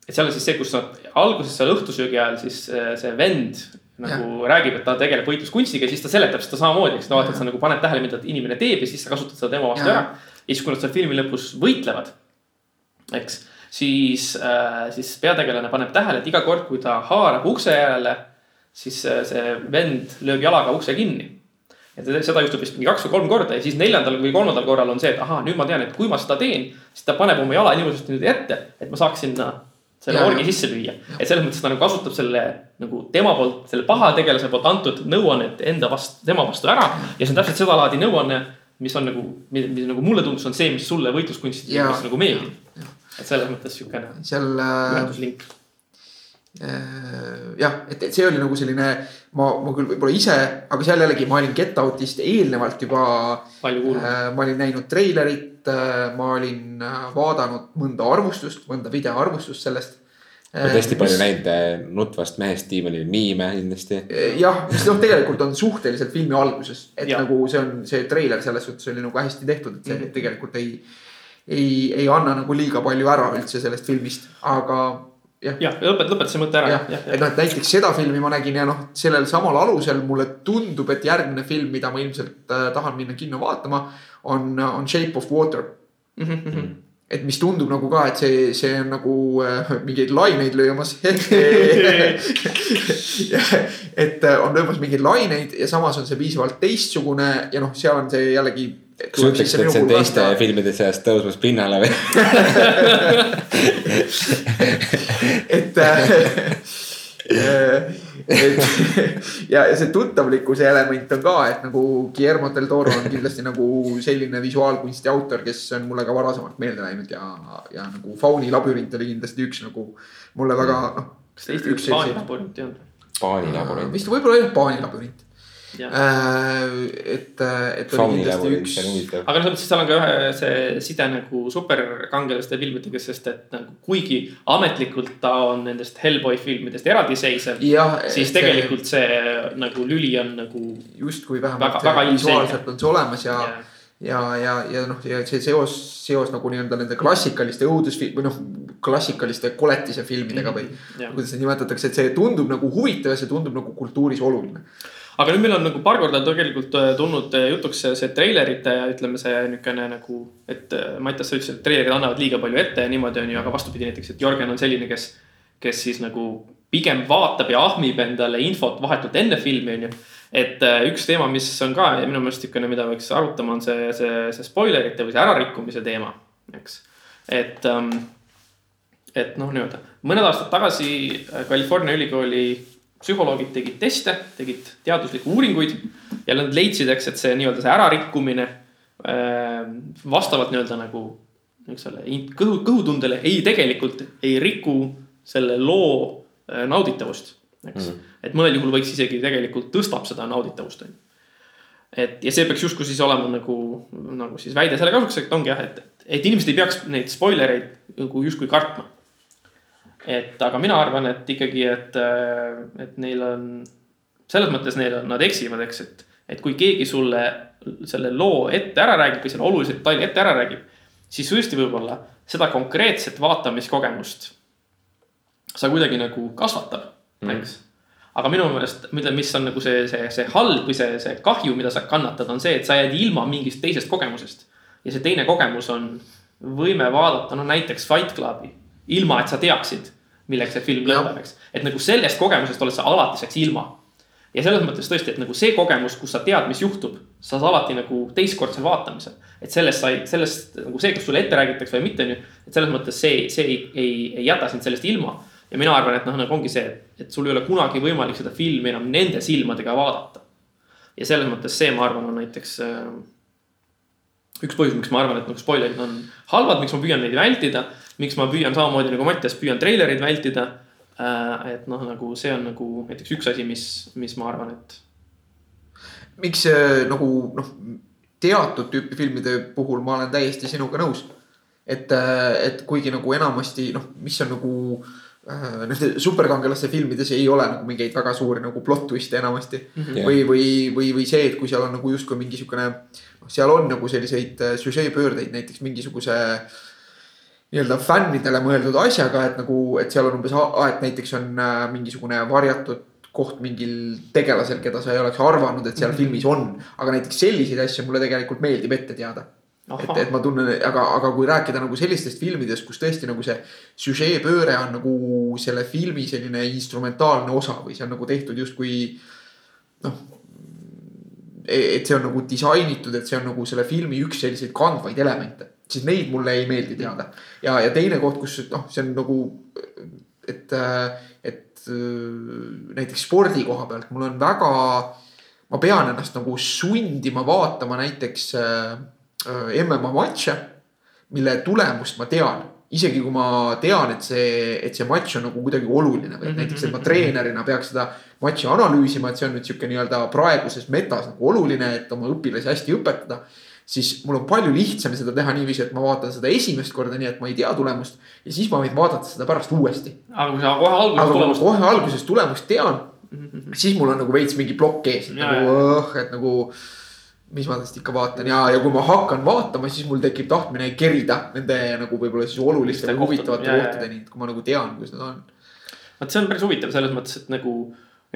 et seal on siis see, kus nad alguses seal õhtusöögi ajal siis äh, see vend nagu ja. räägib, et ta tegeleb võitluskunstiga ja siis ta seletab seda samamoodi, eks. no vaata, et sa nagu paned tähele, mida inimene teeb ja siis sa kasutad seda tema vastu Ja. ära. ja siis, kui nad seal filmi lõpus võitlevad, eks, siis äh,, siis peategelane paneb tähele, et iga kord, kui ta haarab ukse järele, siis äh, see vend lööb jalaga ukse kinni teda- seda juhtub vist mingi kaks või kolm korda ja siis neljandal või kolmandal korral on see, et ahaa, nüüd ma tean, et kui ma seda teen, siis ta paneb oma jala nii ilusasti nüüd ette, et ma saaks sinna selle Ja, orgi sisse lüüa. et selles mõttes ta nagu kasutab selle nagu tema poolt, selle paha tegelase poolt antud nõuannet enda vastu, tema vastu ära. ja see on täpselt sedalaadi nõuanne, mis on nagu, mis nagu mulle tundus, on see, mis sulle võitluskunstides Ja, nagu meeldib. et selles mõttes siukene seal äh, ühenduslink. Äh, jah, et, et see oli nagu selline, ma, ma küll võib-olla ise, aga seal jällegi ma olin Get Out'ist eelnevalt juba palju kuulnud. äh, ma olin näinud treilerit äh,, ma olin äh, vaadanud mõnda arvustust, mõnda videoarvustust sellest. ma olen hästi palju näinud äh, nutvast mehest Stevenil Niime kindlasti. jah, mis noh, tegelikult on suhteliselt filmi alguses, et ja. nagu see on, see treiler selles suhtes oli nagu hästi tehtud, et see mm. -hmm. tegelikult ei. ei, ei anna nagu liiga palju ära üldse sellest filmist, aga jah jah, lõpet-, lõpeta see mõte ära, et noh, et näiteks seda filmi ma nägin ja noh, sellel samal alusel mulle tundub, et järgmine film, mida ma ilmselt äh, tahan minna kinno vaatama, on, on Shape of Water. jah. et mis tundub nagu ka, et see, see on nagu äh, mingeid laineid löömas et äh, on löömas mingeid laineid ja samas on see piisavalt teistsugune ja noh, seal on see jällegi. Kas sa ütleksid, et see on teiste filmide seast tõusmas pinnale või? et äh, et ja, ja see tuttavlikkuse element on ka, et nagu Guillermo del Toro on kindlasti nagu selline visuaalkunsti autor, kes on mulle ka varasemalt meelde läinud ja, ja nagu Fauni labürint oli kindlasti üks nagu mulle väga noh. kas ta Eesti üks Taani labürint ei olnud? Paani labürint. vist võib-olla jah, Paani labürint. jah, et, et oli kindlasti üks see aga selles mõttes seal on ka ühe see side nagu superkangelaste filmidega, sest et nagu kuigi ametlikult ta on nendest Hellboy filmidest eraldiseisev, siis tegelikult see nagu lüli on nagu justkui Väga- vähemalt väga visuaalselt on see olemas ja jah, ja, ja, ja noh, ja see seos, seos nagu nii-öelda nende klassikaliste õudusfilm- või noh, klassikaliste koletise filmidega või jah. kuidas seda nimetatakse, et see tundub nagu huvitav ja see tundub nagu kultuuris oluline. Aga nüüd meil on nagu paar korda tegelikult äh, tulnud äh, jutuks see, see treilerite ja ütleme, see niisugune nagu, et äh, Mattias, sa ütlesid, et treilerid annavad liiga palju ette ja niimoodi on ju, aga vastupidi näiteks, et Jörgen on selline, kes, kes siis nagu pigem vaatab ja ahmib endale infot vahetult enne filmi, on ju et üks teema, mis on ka minu meelest niisugune, mida võiks arutama, on see, see, see spoilerite või see ärarikkumise teema, eks. et ähm,, et noh, nii-öelda mõned aastad tagasi California ülikooli psühholoogid tegid teste, tegid teaduslikke uuringuid ja nad leidsid, eks, et see nii-öelda see ärarikkumine äh, vastavalt nii-öelda nagu niisugusele in- kõhu, kõhutundele ei, tegelikult ei riku selle loo äh, nauditavust, eks mm. -hmm. et mõnel juhul võiks isegi tegelikult tõstab seda nauditavust, on ju et ja see peaks justkui siis olema nagu, nagu siis väide selle kasuks, et ongi jah, et, et inimesed ei peaks neid spoilereid nagu justkui kartma. Et aga mina arvan, et ikkagi, et, et neil on, selles mõttes neil on, nad eksivad, eks, et, et kui keegi sulle selle loo ette ära räägib või selle olulise detaili ette ära räägib, siis tõesti võib-olla seda konkreetset vaatamiskogemust sa kuidagi nagu kasvatab, eks aga minu meelest, mida, mis on nagu see, see, see halb või see, see kahju, mida sa kannatad, on see, et sa jääd ilma mingist teisest kogemusest. ja see teine kogemus on võime vaadata, no näiteks Fight Clubi, ilma et sa teaksid, milleks see film lõpeb, eks. et nagu sellest kogemusest oled sa alatiseks ilma. ja selles mõttes tõesti, et nagu see kogemus, kus sa tead, mis juhtub, sa saad alati nagu teistkordsel vaatamisel. et sellest sai, sellest nagu see, kas sulle ette räägitakse või mitte, on ju. et selles mõttes see, see ei, ei, ei jäta sind sellest ilma. ja mina arvan, et noh, nagu ongi see, et sul ei ole kunagi võimalik seda filmi enam nende silmadega vaadata. ja selles mõttes see, ma arvan, on näiteks äh, üks põhjus, miks ma arvan, et nagu spoilerid on halvad, miks ma püüan neid vältida. Miks ma püüan samamoodi nagu Mattias, püüan treilereid vältida Äh, et noh, nagu see on nagu näiteks üks asi, mis, mis ma arvan, et. miks nagu noh, teatud tüüpi filmide puhul ma olen täiesti sinuga nõus. et, äh, et kuigi nagu enamasti noh, mis on nagu äh, nende superkangelaste filmides ei ole nagu mingeid väga suuri nagu plot twist'e enamasti mm. -hmm. või, või, või, või see, et kui seal on nagu justkui mingi siukene, noh, seal on nagu selliseid süžeepöördeid, näiteks mingisuguse äh, nii-öelda fännidele mõeldud asjaga, et nagu, et seal on umbes, et näiteks on äh, mingisugune varjatud koht mingil tegelasel, keda sa ei oleks arvanud, et seal mm -hmm. filmis on. aga näiteks selliseid asju mulle tegelikult meeldib ette teada. et, et ma tunnen, aga, aga kui rääkida nagu sellistest filmidest, kus tõesti nagu see süžeepööre on nagu selle filmi selline instrumentaalne osa või see on nagu tehtud justkui noh et see on nagu disainitud, et see on nagu selle filmi üks selliseid kandvaid elemente siis neid mulle ei meeldi teada. ja, ja teine koht, kus noh, see on nagu, et, et näiteks spordi koha pealt mul on väga, ma pean ennast nagu sundima vaatama näiteks äh, MMA matše, mille tulemust ma tean. Isegi kui ma tean, et see, et see matš on nagu kuidagi oluline või et näiteks, et ma treenerina peaks seda matši analüüsima, et see on nüüd sihuke nii-öelda praeguses metas nagu oluline, et oma õpilasi hästi õpetada siis mul on palju lihtsam seda teha niiviisi, et ma vaatan seda esimest korda, nii et ma ei tea tulemust. ja siis ma võin vaadata seda pärast uuesti. aga kui sa kohe alguses tulemust. kohe alguses tulemust tean mm, -hmm. siis mul on nagu veits mingi plokk ees, et nagu õh, et nagu. mis ma tast ikka vaatan ja, ja kui ma hakkan vaatama, siis mul tekib tahtmine kerida nende nagu võib-olla siis oluliste või huvitavate kohtadeni, et kui ma nagu tean, kus nad on. vot see on päris huvitav selles mõttes, et nagu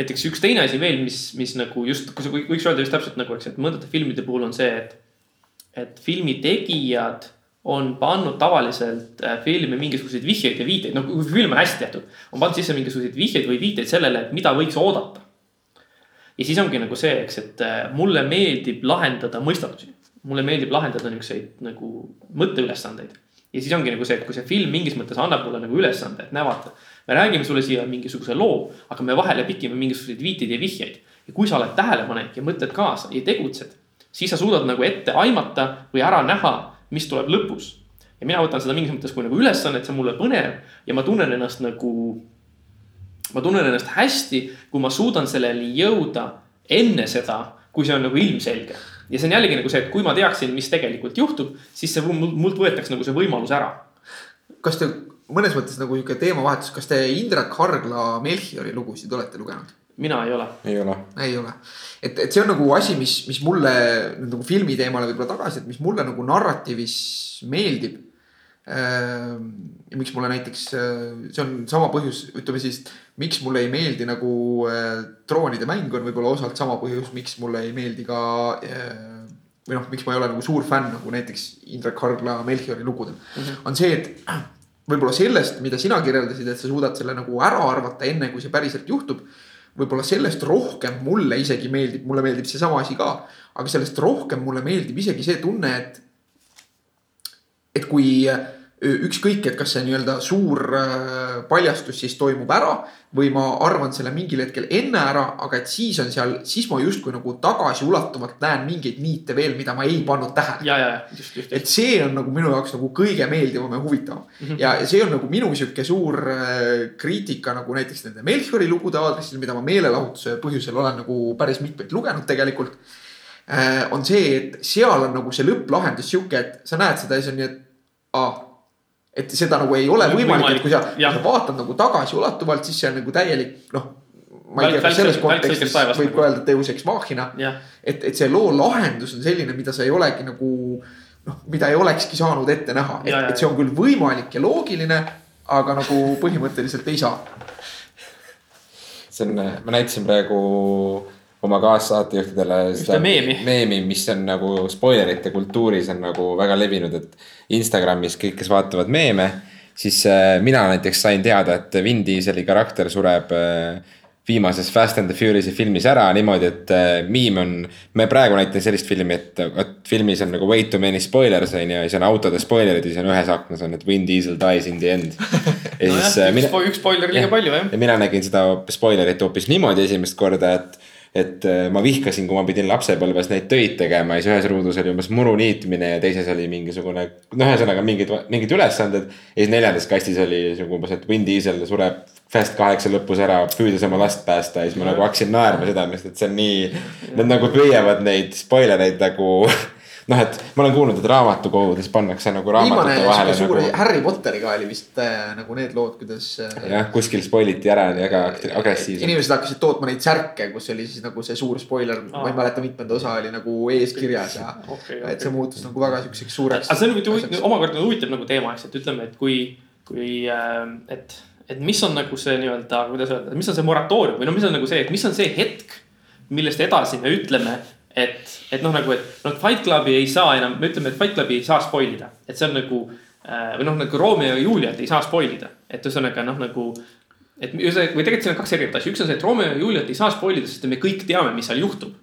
näiteks üks teine asi veel, mis, mis nagu just, võiks öelda just täpselt nagu, eks, et mõndade filmide puhul on see, et et filmi tegijad on pannud tavaliselt äh, filmi mingisuguseid vihjeid ja viiteid, no kui film on hästi tehtud, on pannud sisse mingisuguseid vihjeid või viiteid sellele, et mida võiks oodata. ja siis ongi nagu see, eks, et äh, mulle meeldib lahendada mõistatusi, mulle meeldib lahendada niisuguseid nagu mõtteülesandeid. ja siis ongi nagu see, et kui see film mingis mõttes annab mulle nagu ülesande, et näe vaata, me räägime sulle siia mingisuguse loo, aga me vahele pikime mingisuguseid viiteid ja vihjeid. ja kui sa oled tähelepanelik ja mõtled kaasa ja tegutsed siis sa suudad nagu ette aimata või ära näha, mis tuleb lõpus. ja mina võtan seda mingis mõttes kui nagu ülesannet, see on mulle põnev ja ma tunnen ennast nagu. ma tunnen ennast hästi, kui ma suudan selleni jõuda enne seda, kui see on nagu ilmselge. ja see on jällegi nagu see, et kui ma teaksin, mis tegelikult juhtub, siis see mult võetakse nagu see võimalus ära. kas te mõnes mõttes nagu sihuke teemavahetus, kas te Indrek Hargla Melchiori lugusid olete lugenud? Mina ei ole. ei ole. ei ole, et, et see on nagu asi, mis, mis mulle nagu filmi teemale võib-olla tagasi, et mis mulle nagu narratiivis meeldib. Ehm, ja miks mulle näiteks, see on sama põhjus, ütleme siis, miks mulle ei meeldi nagu äh, troonide mäng on võib-olla osalt sama põhjus, miks mulle ei meeldi ka äh, või noh, miks ma ei ole nagu suur fänn nagu näiteks Indrek Hargla Melchiori lugudel mm. -hmm. on see, et võib-olla sellest, mida sina kirjeldasid, et sa suudad selle nagu ära arvata, enne kui see päriselt juhtub võib-olla sellest rohkem mulle isegi meeldib, mulle meeldib seesama asi ka, aga sellest rohkem mulle meeldib isegi see tunne, et. et kui ükskõik, et kas see nii-öelda suur paljastus siis toimub ära või ma arvan selle mingil hetkel enne ära, aga et siis on seal, siis ma justkui nagu tagasiulatuvalt näen mingeid niite veel, mida ma ei pannud tähele. ja, ja, just, just, et see on nagu minu jaoks nagu kõige meeldivam ja huvitavam mm. -hmm. ja see on nagu minu sihuke suur kriitika nagu näiteks nende Melchiori lugude aadressil, mida ma meelelahutuse põhjusel olen nagu päris mitmeid lugenud tegelikult. on see, et seal on nagu see lõpplahendus sihuke, et sa näed seda ja siis on nii, et aa et seda nagu ei ole võimalik, et kui sa, kui sa vaatad nagu tagasiulatuvalt, siis see on nagu täielik noh. ma ei tea, kas selles kontekstis võib ka öelda Deus Ex Machina. et, et see loo lahendus on selline, mida sa ei olegi nagu noh, mida ei olekski saanud ette näha, et, et see on küll võimalik ja loogiline, aga nagu põhimõtteliselt ei saa. see on, ma näitasin praegu oma kaassaatejuhtidele seda meemi. meemi, mis on nagu spoilerite kultuuris on nagu väga levinud, et Instagramis kõik, kes vaatavad meeme, siis äh, mina näiteks sain teada, et Vin Dieseli karakter sureb äh, viimases Fast and the Furious'i filmis ära niimoodi, et äh, miim on. me praegu näitame sellist filmi, et, et filmis on nagu way too many spoilers on ju ja siis on autode spoilerid ja siis on ühes aknas on, et Vin Diesel dies in the end. ja nojah siis üks, mina, üks spoiler liiga palju jah. ja mina nägin seda spoilerit hoopis niimoodi esimest korda, et et äh, ma vihkasin, kui ma pidin lapsepõlves neid töid tegema ja siis ühes ruudus oli umbes muru niitmine ja teises oli mingisugune. noh, ühesõnaga mingid, mingid ülesanded ja siis neljandas kastis oli nagu umbes, et Vin Diesel sureb Fast kaheksa lõpus ära, püüdes oma last päästa ja siis ma nagu hakkasin naerma südamest, et see on nii. Nad nagu püüavad neid spoilereid nagu noh, et ma olen kuulnud, et raamatukogudes pannakse nagu raamatute vahele nagu. Harry Potteriga oli vist äh, nagu need lood, kuidas äh, jah, kuskil spoil iti ära väga agressiivselt. inimesed hakkasid tootma neid särke, kus oli siis nagu see suur spoiler, ma ei mäleta, mitmenda osa oli nagu ees kirjas ja Okei, et okei. see muutus nagu väga siukseks suureks. aga see on huvitav, omakorda huvitav nagu teema, eks, et ütleme, et kui, kui, et, et mis on nagu see nii-öelda, kuidas öelda, mis on see moratoorium või no mis on nagu see, et mis on see hetk, millest edasi me ütleme, et, et noh, nagu, et noh, Fight Clubi ei saa enam, me ütleme, et Fight Clubi ei saa spoil ida, et see on nagu äh, või noh, nagu Romeo ja Juliet ei saa spoil ida, et ühesõnaga noh, nagu et ühesõnaga, või tegelikult siin on kaks erinevat asja, üks on see, et Romeo ja Juliet ei saa spoil ida, sest me kõik teame, mis seal juhtub.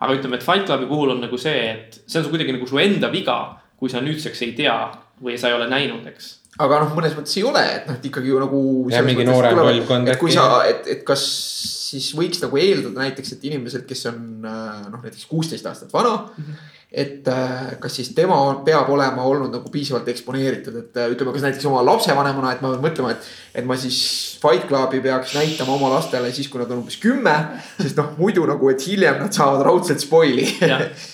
Aga ütleme, et Fight Clubi puhul on nagu see, et see on kuidagi nagu su enda viga, kui sa nüüdseks ei tea või sa ei ole näinud, eks. Aga noh, mõnes mõttes ei ole, et noh, et ikkagi ju nagu. Ja mingi noorem põlvkond et kui sa, et, et kas siis võiks nagu eeldada näiteks, et inimesed, kes on äh, noh, näiteks kuusteist aastat vana mm. -hmm. Et äh, kas siis tema peab olema olnud nagu piisavalt eksponeeritud, et äh, ütleme, kas näiteks oma lapsevanemana, et ma pean mõtlema, et. et ma siis Fight Clubi peaks näitama oma lastele siis, kui nad on umbes kümme. sest noh, muidu nagu, et hiljem nad saavad raudselt spoil'i.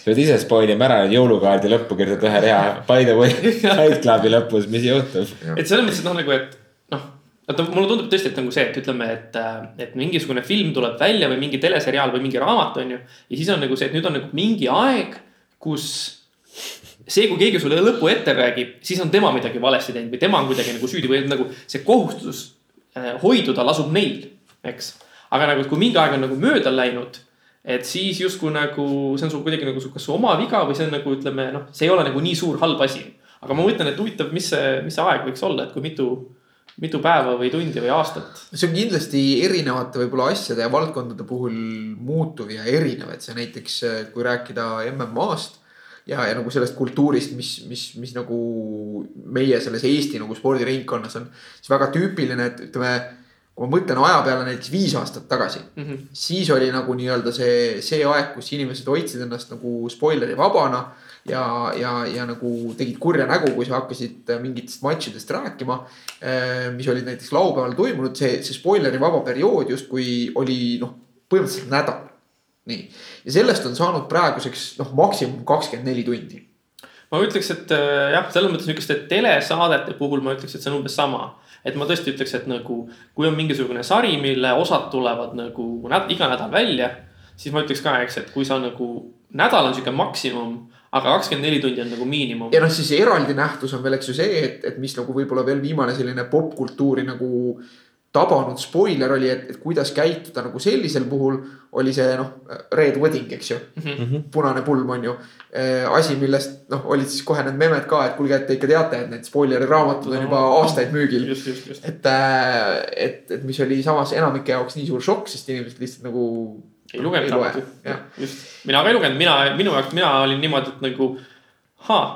pead ise spoil ima ära, jõulukaardi lõppu kirjutad ühe rea, by the way, Fight Clubi lõpus, mis juhtub. et selles mõttes, et noh, nagu, et noh. vaata, mulle tundub tõesti, et nagu see, et ütleme, et, et mingisugune film tuleb välja või mingi teleseriaal või mingi raamat, on ju. ja siis on nagu see, et nüüd on nagu mingi aeg, kus see, kui keegi sulle lõpu ette räägib, siis on tema midagi valesti teinud või tema on kuidagi nagu süüdi või nagu see kohustus äh, hoiduda lasub neil, eks. aga nagu, et kui mingi aeg on nagu mööda läinud, et siis justkui nagu see on sul kuidagi nagu su, kas su oma viga või see on nagu ütleme noh, see ei ole nagu nii suur halb asi. aga ma mõtlen, et huvitav, mis see, mis see aeg võiks olla, et kui mitu, mitu päeva või tundi või aastat. see on kindlasti erinevate võib-olla asjade ja valdkondade puhul muutuv ja erinev, et see näiteks, kui rääkida MM-ast ja, ja nagu sellest kultuurist, mis, mis, mis nagu meie selles Eesti nagu spordiringkonnas on, siis väga tüüpiline, et ütleme, kui ma mõtlen aja peale näiteks viis aastat tagasi, siis oli nagu nii-öelda see, see aeg, kus inimesed hoidsid ennast nagu spoileri vabana ja, ja, ja nagu tegid kurja nägu, kui sa hakkasid mingitest matšidest rääkima. mis olid näiteks laupäeval toimunud, see, see spoileri vaba periood justkui oli noh, põhimõtteliselt nädal. nii, ja sellest on saanud praeguseks noh, maksimum kakskümmend neli tundi. ma ütleks, et äh, jah, selles mõttes niisuguste telesaadete puhul ma ütleks, et see on umbes sama. et ma tõesti ütleks, et nagu kui on mingisugune sari, mille osad tulevad nagu näd, iga nädal välja, siis ma ütleks ka, eks, et kui sa nagu nädal on sihuke maksimum, aga kakskümmend neli tundi on nagu miinimum. ja noh, siis eraldi nähtus on veel, eks ju see, et, et mis nagu võib-olla veel viimane selline popkultuuri nagu tabanud spoiler oli, et, kuidas käituda nagu sellisel puhul oli see noh, Red Wedding, eks ju mm. -hmm. punane pulm on ju asi, millest noh, olid siis kohe need memed ka, et kuulge, et te ikka teate, et need spoileri raamatud on juba aastaid müügil. et, et, et mis oli samas enamike jaoks nii suur šokk, sest inimesed lihtsalt nagu. Ei lugenud raamatut just. mina ka ei lugenud, mina, minu jaoks, mina olin niimoodi, et nagu, haa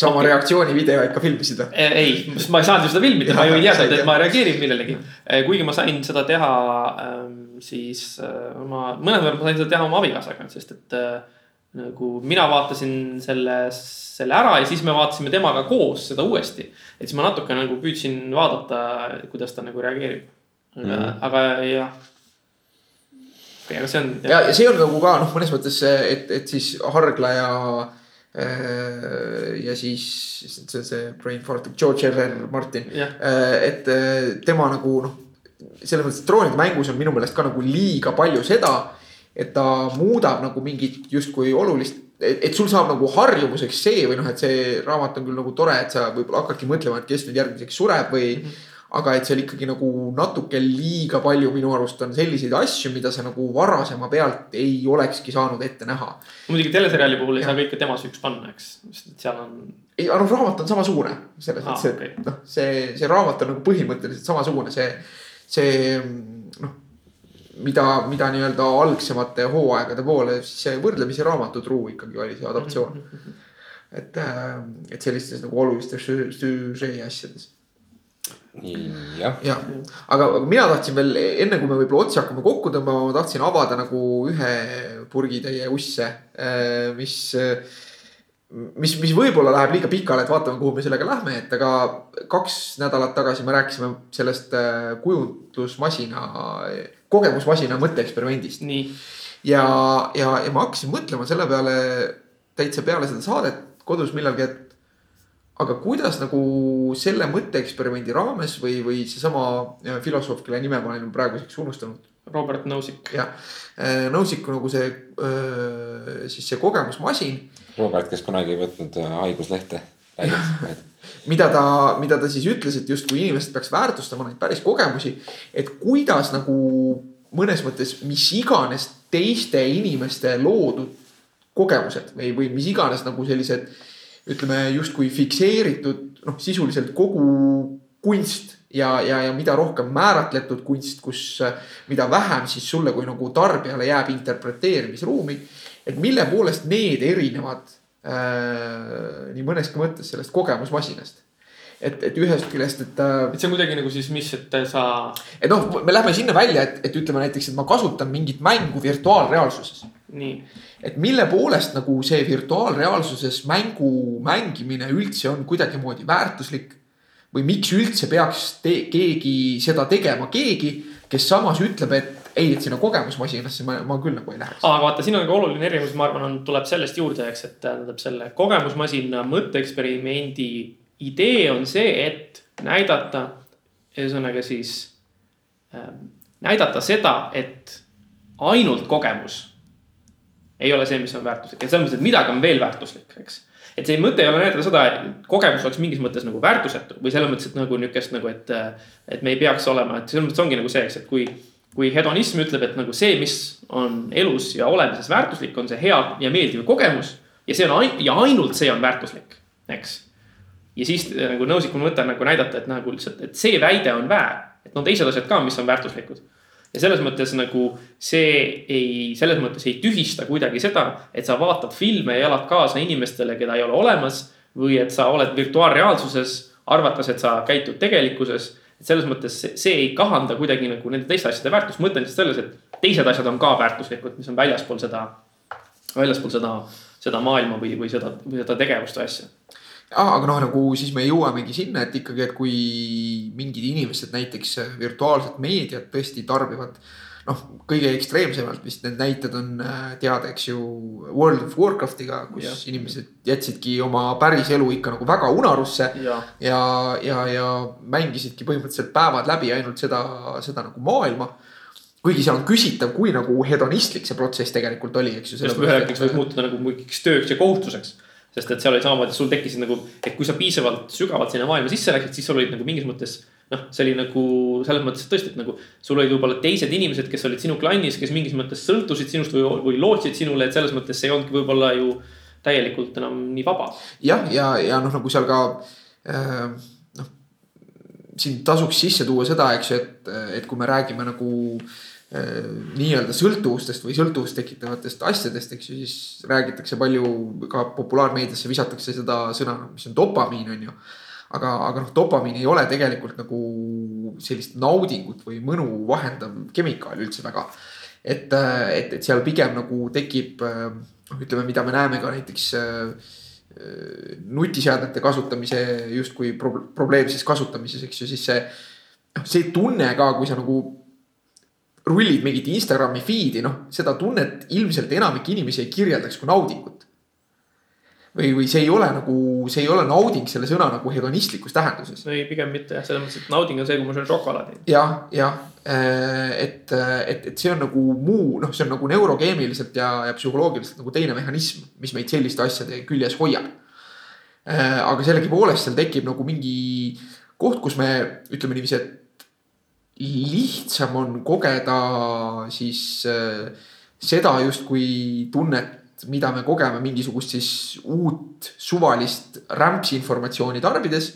sa oma reaktsioonivideo ikka filmisid või? ei, sest ma ei saanud ju seda filmida, ma ju ei teadnud, et ma reageerin millelegi. kuigi ma sain seda teha ähm, siis äh, oma, mõnevõrra ma sain seda teha oma abikaasaga, sest et äh, nagu mina vaatasin selle, selle ära ja siis me vaatasime temaga koos seda uuesti. et siis ma natuke nagu püüdsin vaadata, kuidas ta nagu reageerib. aga mm, aga jah. Aga see on. ja, ja see on nagu ka noh, mõnes mõttes, et, et siis Hargla ja. ja siis see, see brain fart, George R R Martin, jah, et äh, tema nagu noh. selles mõttes, et troonide mängus on minu meelest ka nagu liiga palju seda, et ta muudab nagu mingit justkui olulist, et, et sul saab nagu harjumuseks see või noh, et see raamat on küll nagu tore, et sa võib-olla hakkadki mõtlema, et kes nüüd järgmiseks sureb või mm. -hmm aga et seal ikkagi nagu natuke liiga palju minu arust on selliseid asju, mida sa nagu varasema pealt ei olekski saanud ette näha. muidugi teleseriaali puhul ei Jah. saa kõike tema süüks panna, eks, sest et seal on. ei, aga noh, raamat on samasugune selles mõttes, et okei. noh, see, see raamat on nagu põhimõtteliselt samasugune, see, see noh. mida, mida nii-öelda algsemate hooaegade poole, siis see võrdlemisi raamatutruu ikkagi oli see adaptatsioon. et, äh, et sellistes nagu olulistes süžee asjades jah. jah, aga mina tahtsin veel enne kui me võib-olla otsi hakkame kokku tõmbama, ma tahtsin avada nagu ühe purgitäie usse, äh, mis mis, mis võib-olla läheb liiga pikale, et vaatame, kuhu me sellega lähme, et aga kaks nädalat tagasi me rääkisime sellest äh, kujutlusmasina, kogemusmasina mõtteeksperimendist. ja, ja, ja ma hakkasin mõtlema selle peale täitsa peale seda saadet kodus millalgi, et aga kuidas nagu selle mõtteeksperimendi raames või, või seesama äh, filosoof, kelle nime ma olen praeguseks unustanud. Robert Nozick. jah, äh, Nozicku nagu see, siis see kogemusmasin Robert, kes kunagi ei võtnud äh, haiguslehte mida ta, mida ta siis ütles, et justkui inimesed peaks väärtustama neid päris kogemusi. et kuidas nagu mõnes mõttes mis iganes teiste inimeste loodud kogemused või, või mis iganes nagu sellised ütleme justkui fikseeritud noh, sisuliselt kogu kunst ja, ja, ja mida rohkem määratletud kunst, kus, mida vähem siis sulle kui nagu tarbijale jääb interpreteerimisruumi. Et mille poolest need erinevad äh, nii mõneski mõttes sellest kogemusmasinast et, et ühest küljest, et. Äh, et see on kuidagi nagu siis, mis, et sa. et noh, me lähme sinna välja, et, et ütleme näiteks, et ma kasutan mingit mängu virtuaalreaalsuses. nii. et mille poolest nagu see virtuaalreaalsuses mängu mängimine üldse on kuidagimoodi väärtuslik. või miks üldse peaks te, keegi seda tegema, keegi, kes samas ütleb, et ei, et sinna kogemusmasinasse ma, ma küll nagu ei läheks. aga vaata, siin on nagu oluline erinevus, ma arvan, on, tuleb sellest juurde, eks, et tähendab selle kogemusmasina mõtteeksperimendi idee on see, et näidata, ühesõnaga siis äh, näidata seda, et ainult kogemus ei ole see, mis on väärtuslik ja selles mõttes, et midagi on veel väärtuslik, eks et see mõte ei ole näidata seda, et kogemus oleks mingis mõttes nagu väärtusetu või selles mõttes, et nagu niukest nagu, et. et me ei peaks olema, et selles mõttes ongi nagu see, eks, et kui kui hedonism ütleb, et nagu see, mis on elus ja olemises väärtuslik, on see hea ja meeldiv kogemus. ja see on ain- ja ainult see on väärtuslik, eks. Ja siis äh, nagu nõusik on mõte nagu näidata, et nagu lihtsalt, et see väide on väär. et on teised asjad ka, mis on väärtuslikud. ja selles mõttes nagu see ei, selles mõttes ei tühista kuidagi seda, et sa vaatad filme ja elad kaasa inimestele, keda ei ole olemas. või et sa oled virtuaalreaalsuses, arvates, et sa käitud tegelikkuses et selles mõttes see, see ei kahanda kuidagi nagu nende teiste asjade väärtust, mõte on lihtsalt selles, et teised asjad on ka väärtuslikud, mis on väljaspool seda, väljaspool seda, seda maailma või, või seda, või seda tegevust või asja ja, aga noh, nagu siis me jõuamegi sinna, et ikkagi, et kui mingid inimesed näiteks virtuaalset meediat tõesti tarbivad noh, kõige ekstreemsemalt vist need näited on äh, teada, eks ju, World of Warcraftiga, kus ja. inimesed jätsidki oma päris elu ikka nagu väga unarusse. ja, ja, ja, ja mängisidki põhimõtteliselt päevad läbi ainult seda, seda nagu maailma kuigi seal on küsitav, kui nagu hedonistlik see protsess tegelikult oli, eks ju. just ühel hetkel see võib muutuda nagu mingiks tööks ja kohustuseks sest et seal oli samamoodi, sul tekkisid nagu, et kui sa piisavalt sügavalt sinna maailma sisse läksid, siis sul olid nagu mingis mõttes noh, see oli nagu selles mõttes tõesti, et nagu sul olid võib-olla teised inimesed, kes olid sinu klannis, kes mingis mõttes sõltusid sinust või, või lootsid sinule, et selles mõttes see ei olnudki võib-olla ju täielikult enam nii vaba. jah, ja, ja, ja noh, nagu seal ka äh, noh, siin tasuks sisse tuua seda, eks ju, et, et kui me räägime nagu äh, nii-öelda sõltuvustest või sõltuvust tekitavatest asjadest, eks ju, siis räägitakse palju ka populaarmeediasse visatakse seda sõna, mis on dopamiin, on ju aga, aga noh, dopamiin ei ole tegelikult nagu sellist naudingut või mõnu vahendav kemikaal üldse väga. et, et, et seal pigem nagu tekib noh, ütleme, mida me näeme ka näiteks äh, nutiseadmete kasutamise justkui pro probleemses kasutamises, eks ju, siis see. noh, see tunne ka, kui sa nagu rullid mingit Instagrami feed'i, noh, seda tunnet ilmselt enamik inimesi ei kirjeldaks kui naudingut või, või see ei ole nagu, see ei ole nauding selle sõna nagu hedonistlikus tähenduses. ei, pigem mitte jah, selles mõttes, et nauding on see, kui ma söön šokolaadi ja,. jah, jah, äh, et, et, et see on nagu muu, noh, see on nagu neurokeemiliselt ja, ja psühholoogiliselt nagu teine mehhanism, mis meid selliste asjade küljes hoiab. Äh, aga sellegipoolest seal tekib nagu mingi koht, kus me ütleme niiviisi, et lihtsam on kogeda siis äh, seda justkui tunnet mida me kogeme mingisugust siis uut suvalist rämpsi informatsiooni tarbides.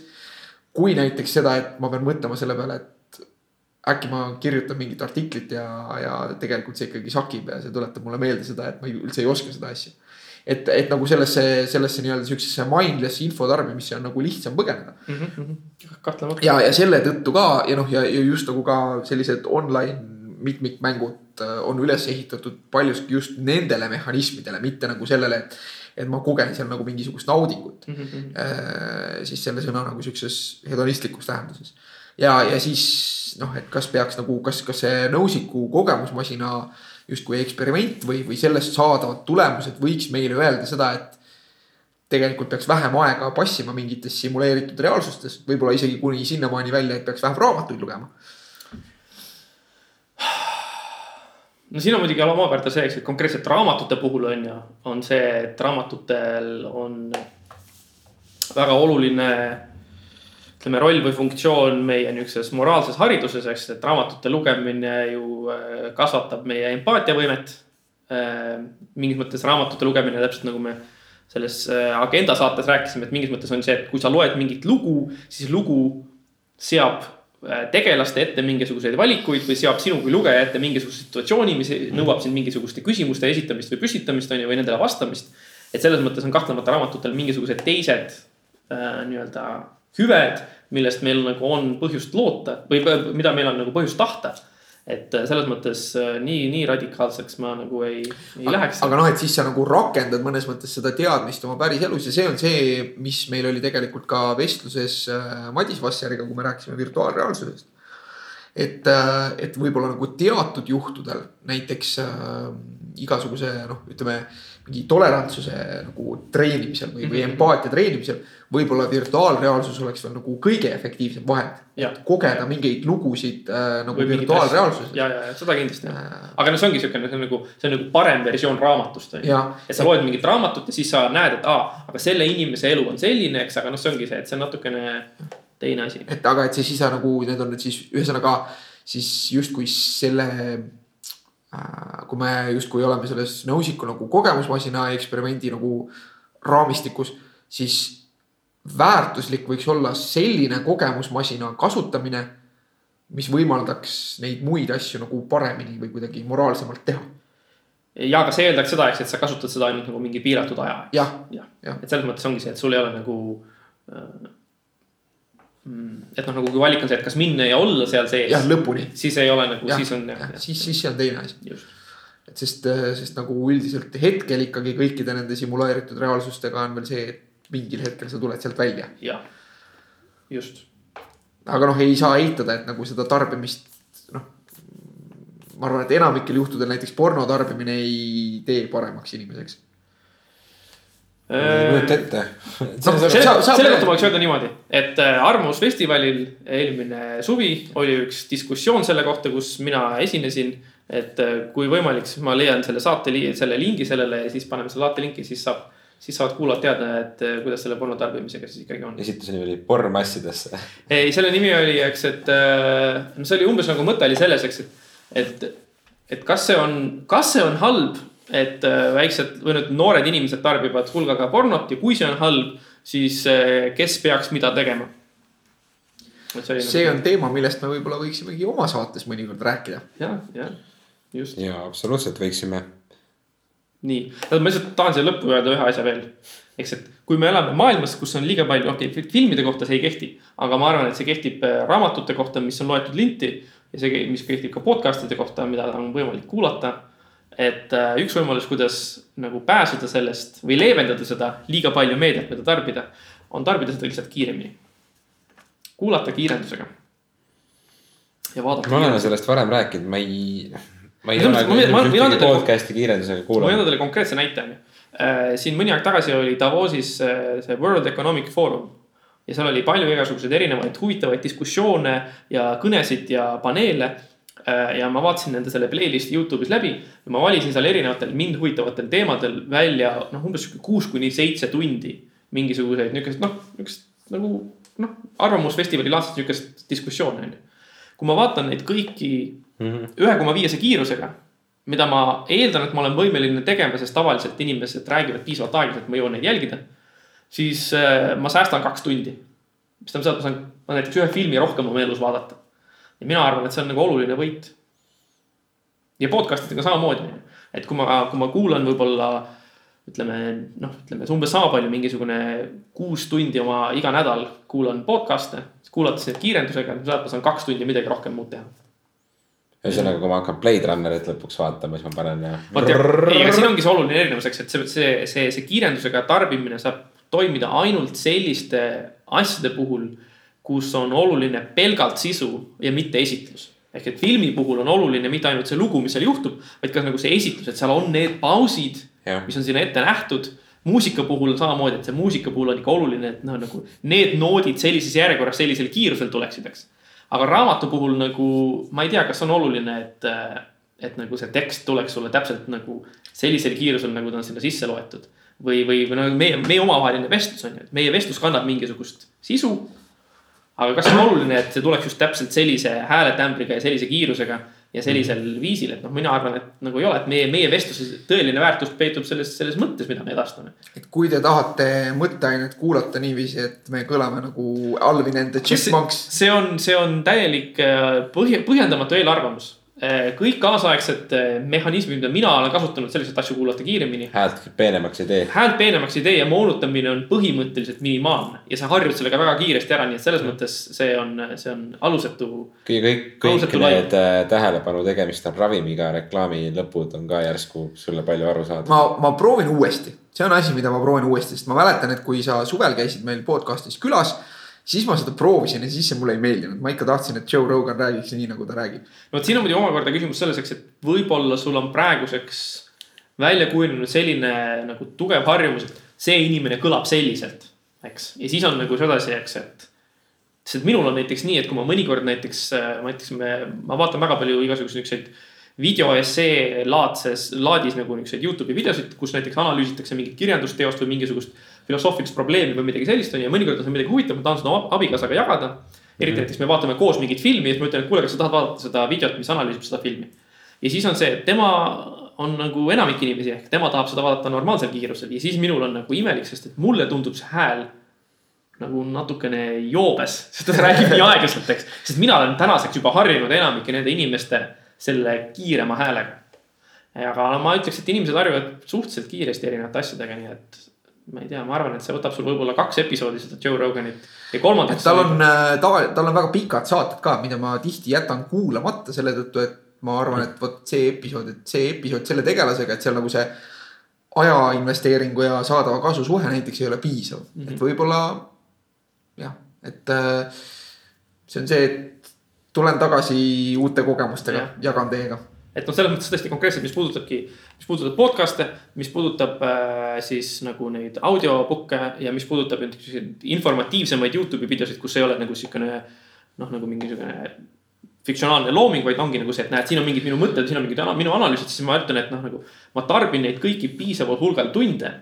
kui näiteks seda, et ma pean mõtlema selle peale, et äkki ma kirjutan mingit artiklit ja, ja tegelikult see ikkagi sakib ja see tuletab mulle meelde seda, et ma ei, üldse ei oska seda asja. Et, et nagu sellesse, sellesse nii-öelda siuksesse mindless info tarbimisse on nagu lihtsam põgeneda mm. -hmm. kahtlemata. ja, ja selle tõttu ka ja noh, ja, just nagu ka sellised online mitmikmängud äh, on üles ehitatud paljuski just nendele mehhanismidele, mitte nagu sellele, et. et ma kogen seal nagu mingisugust naudingut mm. -hmm. siis selle sõna nagu siukses hedonistlikus tähenduses. ja, ja siis noh, et kas peaks nagu, kas, kas see nõusiku kogemusmasina justkui eksperiment või, või sellest saadavad tulemused võiks meile öelda seda, et tegelikult peaks vähem aega passima mingites simuleeritud reaalsustes, võib-olla isegi kuni sinnamaani välja, et peaks vähem raamatuid lugema. No siin on muidugi omakorda see, eks, et konkreetselt raamatute puhul on ju, on see, et raamatutel on väga oluline ütleme, roll või funktsioon meie niisuguses moraalses hariduses, eks, et raamatute lugemine ju äh, kasvatab meie empaatiavõimet. Äh, mingis mõttes raamatute lugemine, täpselt nagu me selles äh, agenda saates rääkisime, et mingis mõttes on see, et kui sa loed mingit lugu, siis lugu seab tegelaste ette mingisuguseid valikuid või seab sinu kui lugeja ette mingisuguse situatsiooni, mis nõuab sind mingisuguste küsimuste esitamist või püstitamist, on ju, või nendele vastamist. et selles mõttes on kahtlemata raamatutel mingisugused teised äh, nii-öelda hüved, millest meil nagu on põhjust loota või mida meil on nagu põhjust tahta et äh, selles mõttes äh, nii, nii radikaalseks ma nagu ei, ei aga, läheks. aga noh, et siis sa nagu rakendad mõnes mõttes seda teadmist oma päriselus ja see on see, mis meil oli tegelikult ka vestluses äh, Madis Vasseriga, kui me rääkisime virtuaalreaalsusest. et, et võib-olla nagu teatud juhtudel näiteks äh, igasuguse noh, ütleme mingi tolerantsuse nagu treenimisel või, või mhm. empaatia treenimisel. võib-olla virtuaalreaalsus oleks veel nagu kõige efektiivsem vahend. kogeda mingeid lugusid äh, nagu või virtuaalreaalsuses. ja, ja, ja seda kindlasti äh.. aga no see ongi siukene, see on nagu, see on nagu parem versioon raamatust on ju. et sa loed mingit raamatut ja siis sa näed, et aa, aga selle inimese elu on selline, eks, aga noh, see ongi see, et see on natukene teine asi. et aga, et see siis nagu need on nüüd siis ühesõnaga siis justkui selle kui me justkui oleme selles nõusiku nagu kogemusmasina eksperimendi nagu raamistikus, siis väärtuslik võiks olla selline kogemusmasina kasutamine, mis võimaldaks neid muid asju nagu paremini või kuidagi moraalsemalt teha. ja, aga see eeldaks seda, eks, et sa kasutad seda ainult nagu mingi piiratud aja. jah, jah ja., et selles mõttes ongi see, et sul ei ole nagu äh. Et noh, nagu kui valik on see, et kas minna ja olla seal sees. jah, lõpuni. siis ei ole nagu, siis on jah ja,. siis, siis see on teine asi. et sest, äh, sest nagu üldiselt hetkel ikkagi kõikide nende simuleeritud reaalsustega on veel see, et mingil hetkel sa tuled sealt välja. jah, just. aga noh, ei saa eitada, et nagu seda tarbimist, noh. ma arvan, et enamikel juhtudel näiteks porno tarbimine ei tee paremaks inimeseks ei kujuta ette selle, selle kohta ma võiks öelda niimoodi, et äh, Arvamusfestivalil eelmine suvi oli üks diskussioon selle kohta, kus mina esinesin. et äh, kui võimalik, siis ma leian selle saate, selle lingi sellele ja siis paneme selle saate linki, siis saab. siis saavad kuulajad teada, et äh, kuidas selle porno tarbimisega siis ikkagi on. esituse nimi oli Porn massidesse. ei, selle nimi oli, eks, et see oli umbes nagu mõte oli selles, eks, et, et, et kas see on, kas see on halb et äh, väiksed või nüüd noored inimesed tarbivad hulgaga pornot ja kui see on halb, siis äh, kes peaks mida tegema? see, see on teema, millest me võib-olla võiksimegi oma saates mõnikord rääkida. ja, ja just. ja absoluutselt võiksime. nii, ma lihtsalt tahan siia lõppu öelda ühe asja veel. eks, et kui me elame maailmas, kus on liiga palju, okei okay,, filmide kohta see ei kehti, aga ma arvan, et see kehtib äh, raamatute kohta, mis on loetud linti ja see, mis kehtib ka podcast'ide kohta, mida on võimalik kuulata et äh, üks võimalus, kuidas nagu pääseda sellest või leevendada seda liiga palju meediat, mida tarbida, on tarbida seda lihtsalt kiiremini. kuulata kiirendusega. ja vaadata. me oleme sellest varem rääkinud, ma ei, ma ei ole ühtegi podcast'i kiirendusega kuulanud. ma võin anda teile konkreetse näite on ju. Äh, siin mõni aeg tagasi oli Davosis äh, see World Economic Forum ja seal oli palju igasuguseid erinevaid huvitavaid diskussioone ja kõnesid ja paneele Äh, ja ma vaatasin nende selle playlist'i Youtube'is läbi ja ma valisin seal erinevatel mind huvitavatel teemadel välja noh, umbes kuus kuni seitse tundi. mingisuguseid niukest noh, niukest nagu noh, arvamusfestivali laadset niukest diskussiooni on ju. kui ma vaatan neid kõiki mhm. ühe koma viiese kiirusega, mida ma eeldan, et ma olen võimeline tegema, sest tavaliselt inimesed räägivad piisavalt aeglaselt, ma jõuan neid jälgida. siis äh, ma säästan kaks tundi. mis tähendab seda, et ma saan, ma näiteks ühe filmi rohkem oma elus vaadata ja mina arvan, et see on nagu oluline võit. ja podcast idega samamoodi, et kui ma, kui ma kuulan võib-olla ütleme noh, ütleme umbes sama palju, mingisugune kuus tundi oma iga nädal kuulan podcast'e, kuulates neid kiirendusega, ma saan kaks tundi midagi rohkem muud teha ühesõnaga, kui ma hakkan Blade Runnerit lõpuks vaatama, siis ma panen ja. vot ja, ei, aga siin ongi see oluline erinevus, eks, et see, see, see, see kiirendusega tarbimine saab toimida ainult selliste asjade puhul, kus on oluline pelgalt sisu ja mitte esitlus. ehk et filmi puhul on oluline mitte ainult see lugu, mis seal juhtub, vaid ka nagu see esitlus, et seal on need pausid, mis on sinna ette nähtud muusika puhul samamoodi, et see muusika puhul on ikka oluline, et noh, nagu need noodid sellises järjekorras, sellisel kiirusel tuleksid, eks aga raamatu puhul nagu ma ei tea, kas on oluline, et, et nagu see tekst tuleks sulle täpselt nagu sellisel kiirusel, nagu ta on sinna sisse loetud. või, või, või nagu meie, meie omavaheline vestlus on ju, et meie vestlus kannab mingisugust sisu. Aga kas on oluline, et see tuleks just täpselt sellise hääletämbriga ja sellise kiirusega ja sellisel mm. viisil, et noh, mina arvan, et nagu ei ole, et meie, meie vestluse tõeline väärtus peitub selles, selles mõttes, mida me edastame. et kui te tahate mõtteainet kuulata niiviisi, et me kõlame nagu Alvin and the Chipmunks. see on, see on täielik äh, põhja, põhjendamatu eelarvamus kõik kaasaegsed äh, mehhanismid, mida mina olen kasutanud selleks, et asju kuulata kiiremini. häält peenemaks ei tee. häält peenemaks ei tee ja moonutamine on põhimõtteliselt minimaalne ja sa harjud sellega väga kiiresti ära, nii et selles mm. mõttes see on, see on alusetu. kõik, kõik, kõik need äh, tähelepanu tegemist on ravimiga reklaami lõpud on ka järsku sulle palju arusaadav. ma, ma proovin uuesti, see on asi, mida ma proovin uuesti, sest ma mäletan, et kui sa suvel käisid meil podcast'is külas siis ma seda proovisin ja siis see mulle ei meeldinud, ma ikka tahtsin, et Joe Rogan räägiks nii, nagu ta räägib. no vot siin on muidugi omakorda küsimus selles, eks, et võib-olla sul on praeguseks välja kujunenud selline nagu tugev harjumus, et see inimene kõlab selliselt, eks. ja siis on nagu sedasi, eks, et. sest minul on näiteks nii, et kui ma mõnikord näiteks, ma ütleks, me, ma vaatan väga palju igasuguseid niisuguseid videoessee laadses, laadis nagu niisuguseid Youtube'i videosid, kus näiteks analüüsitakse mingit kirjandusteost või mingisugust filosoofilist probleemi või midagi sellist on ju ja mõnikord on see midagi huvitavat, ma tahan seda abikaasaga jagada. eriti mhm. näiteks me vaatame koos mingit filmi ja siis ma ütlen, et kuule, kas sa tahad vaadata seda videot, mis analüüsib seda filmi. ja siis on see, et tema on nagu enamik inimesi ehk tema tahab seda vaadata normaalsel kiirusel ja siis minul on nagu imelik, sest et mulle tundub see hääl nagu natukene joobes, sest ta räägib nii aeglaselt, eks. sest mina olen tänaseks juba harjunud enamike nende inimeste selle kiirema häälega. aga ma ütleks, et inimesed harjuvad suhteliselt kiiresti erinevate asjadega, nii et ma ei tea, ma arvan, et see võtab sul võib-olla kaks episoodi seda Joe Roganit ja kolmandat. tal on, äh, tava, tal on väga pikad saated ka, mida ma tihti jätan kuulamata selle tõttu, et ma arvan, et vot see episood, et see episood selle tegelasega, et seal nagu see aja investeeringu ja saadava kasu suhe näiteks ei ole piisav mm, -hmm. et võib-olla jah, et äh, see on see, et tulen tagasi uute kogemustega, jagan teiega et noh, selles mõttes tõesti konkreetselt, mis puudutabki, mis puudutab podcast'e, mis puudutab äh, siis nagu neid audiobook'e ja mis puudutab informatiivsemaid Youtube'i videosid, kus ei ole nagu siukene noh, nagu mingisugune fiktsionaalne looming, vaid ongi nagu see, et näed, siin on mingid minu mõtted, siin on mingid minu analüüsid, siis ma ütlen, et noh, nagu ma tarbin neid kõiki piisaval hulgal tunde.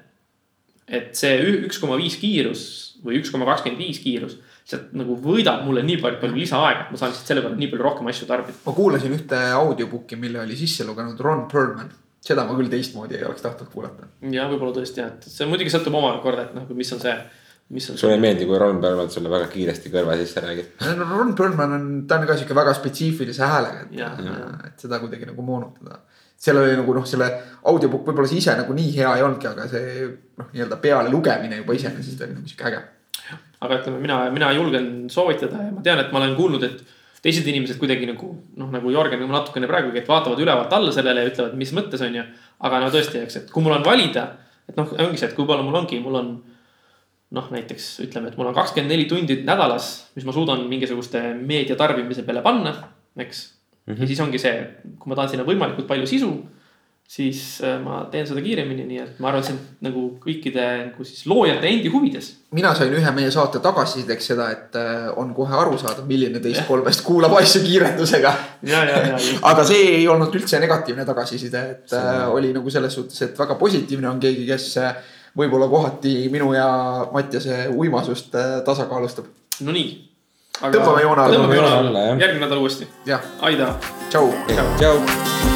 et see üks koma viis kiirus või üks koma kakskümmend viis kiirus sealt nagu võidab mulle nii palju, palju lisaaega, et ma saan lihtsalt selle võrra nii palju rohkem asju tarbida. ma kuulasin ühte audiobook'i, mille oli sisse lugenud Ron Perlman. seda ma küll teistmoodi ei oleks tahtnud kuulata. ja võib-olla tõesti jah, et see muidugi sõltub omakorda, et noh, mis on see. sulle ei meeldi, kui Ron Perlman sulle väga kiiresti kõrva sisse räägib? no Ron Perlman on, ta on ka sihuke väga spetsiifilise häälega, et, et seda kuidagi nagu moonutada seal oli nagu noh, selle audiobook võib-olla see ise nagu nii hea ei olnudki, aga see noh, nii-öelda peale lugemine juba iseenesest oli nagu sihuke äge aga ütleme, mina, mina julgen soovitada ja ma tean, et ma olen kuulnud, et teised inimesed kuidagi nagu noh, nagu Jörgen nagu natukene praegugi, et vaatavad ülevalt alla sellele ja ütlevad, mis mõttes on ju. aga no tõesti, eks, et kui mul on valida, et noh, ongi see, et kui palju mul ongi, mul on noh, näiteks ütleme, et mul on kakskümmend neli tundi nädalas, mis ma suudan mingisuguste meedia tarbimise peale panna, eks mm. -hmm. ja siis ongi see, kui ma tahan sinna võimalikult palju sisu siis äh, ma teen seda kiiremini, nii et ma arvan, et see on nagu kõikide nagu siis loojate endi huvides. mina sain ühe meie saate tagasisideks seda, et äh, on kohe aru saada, milline teist kolmest kuulab asju kiirendusega. aga see ei olnud üldse negatiivne tagasiside, et see... äh, oli nagu selles suhtes, et väga positiivne on keegi, kes võib-olla kohati minu ja Mattiase uimasust tasakaalustab. Nonii. tõmbame joone alla. järgmine nädal uuesti. Aida. tšau. tšau.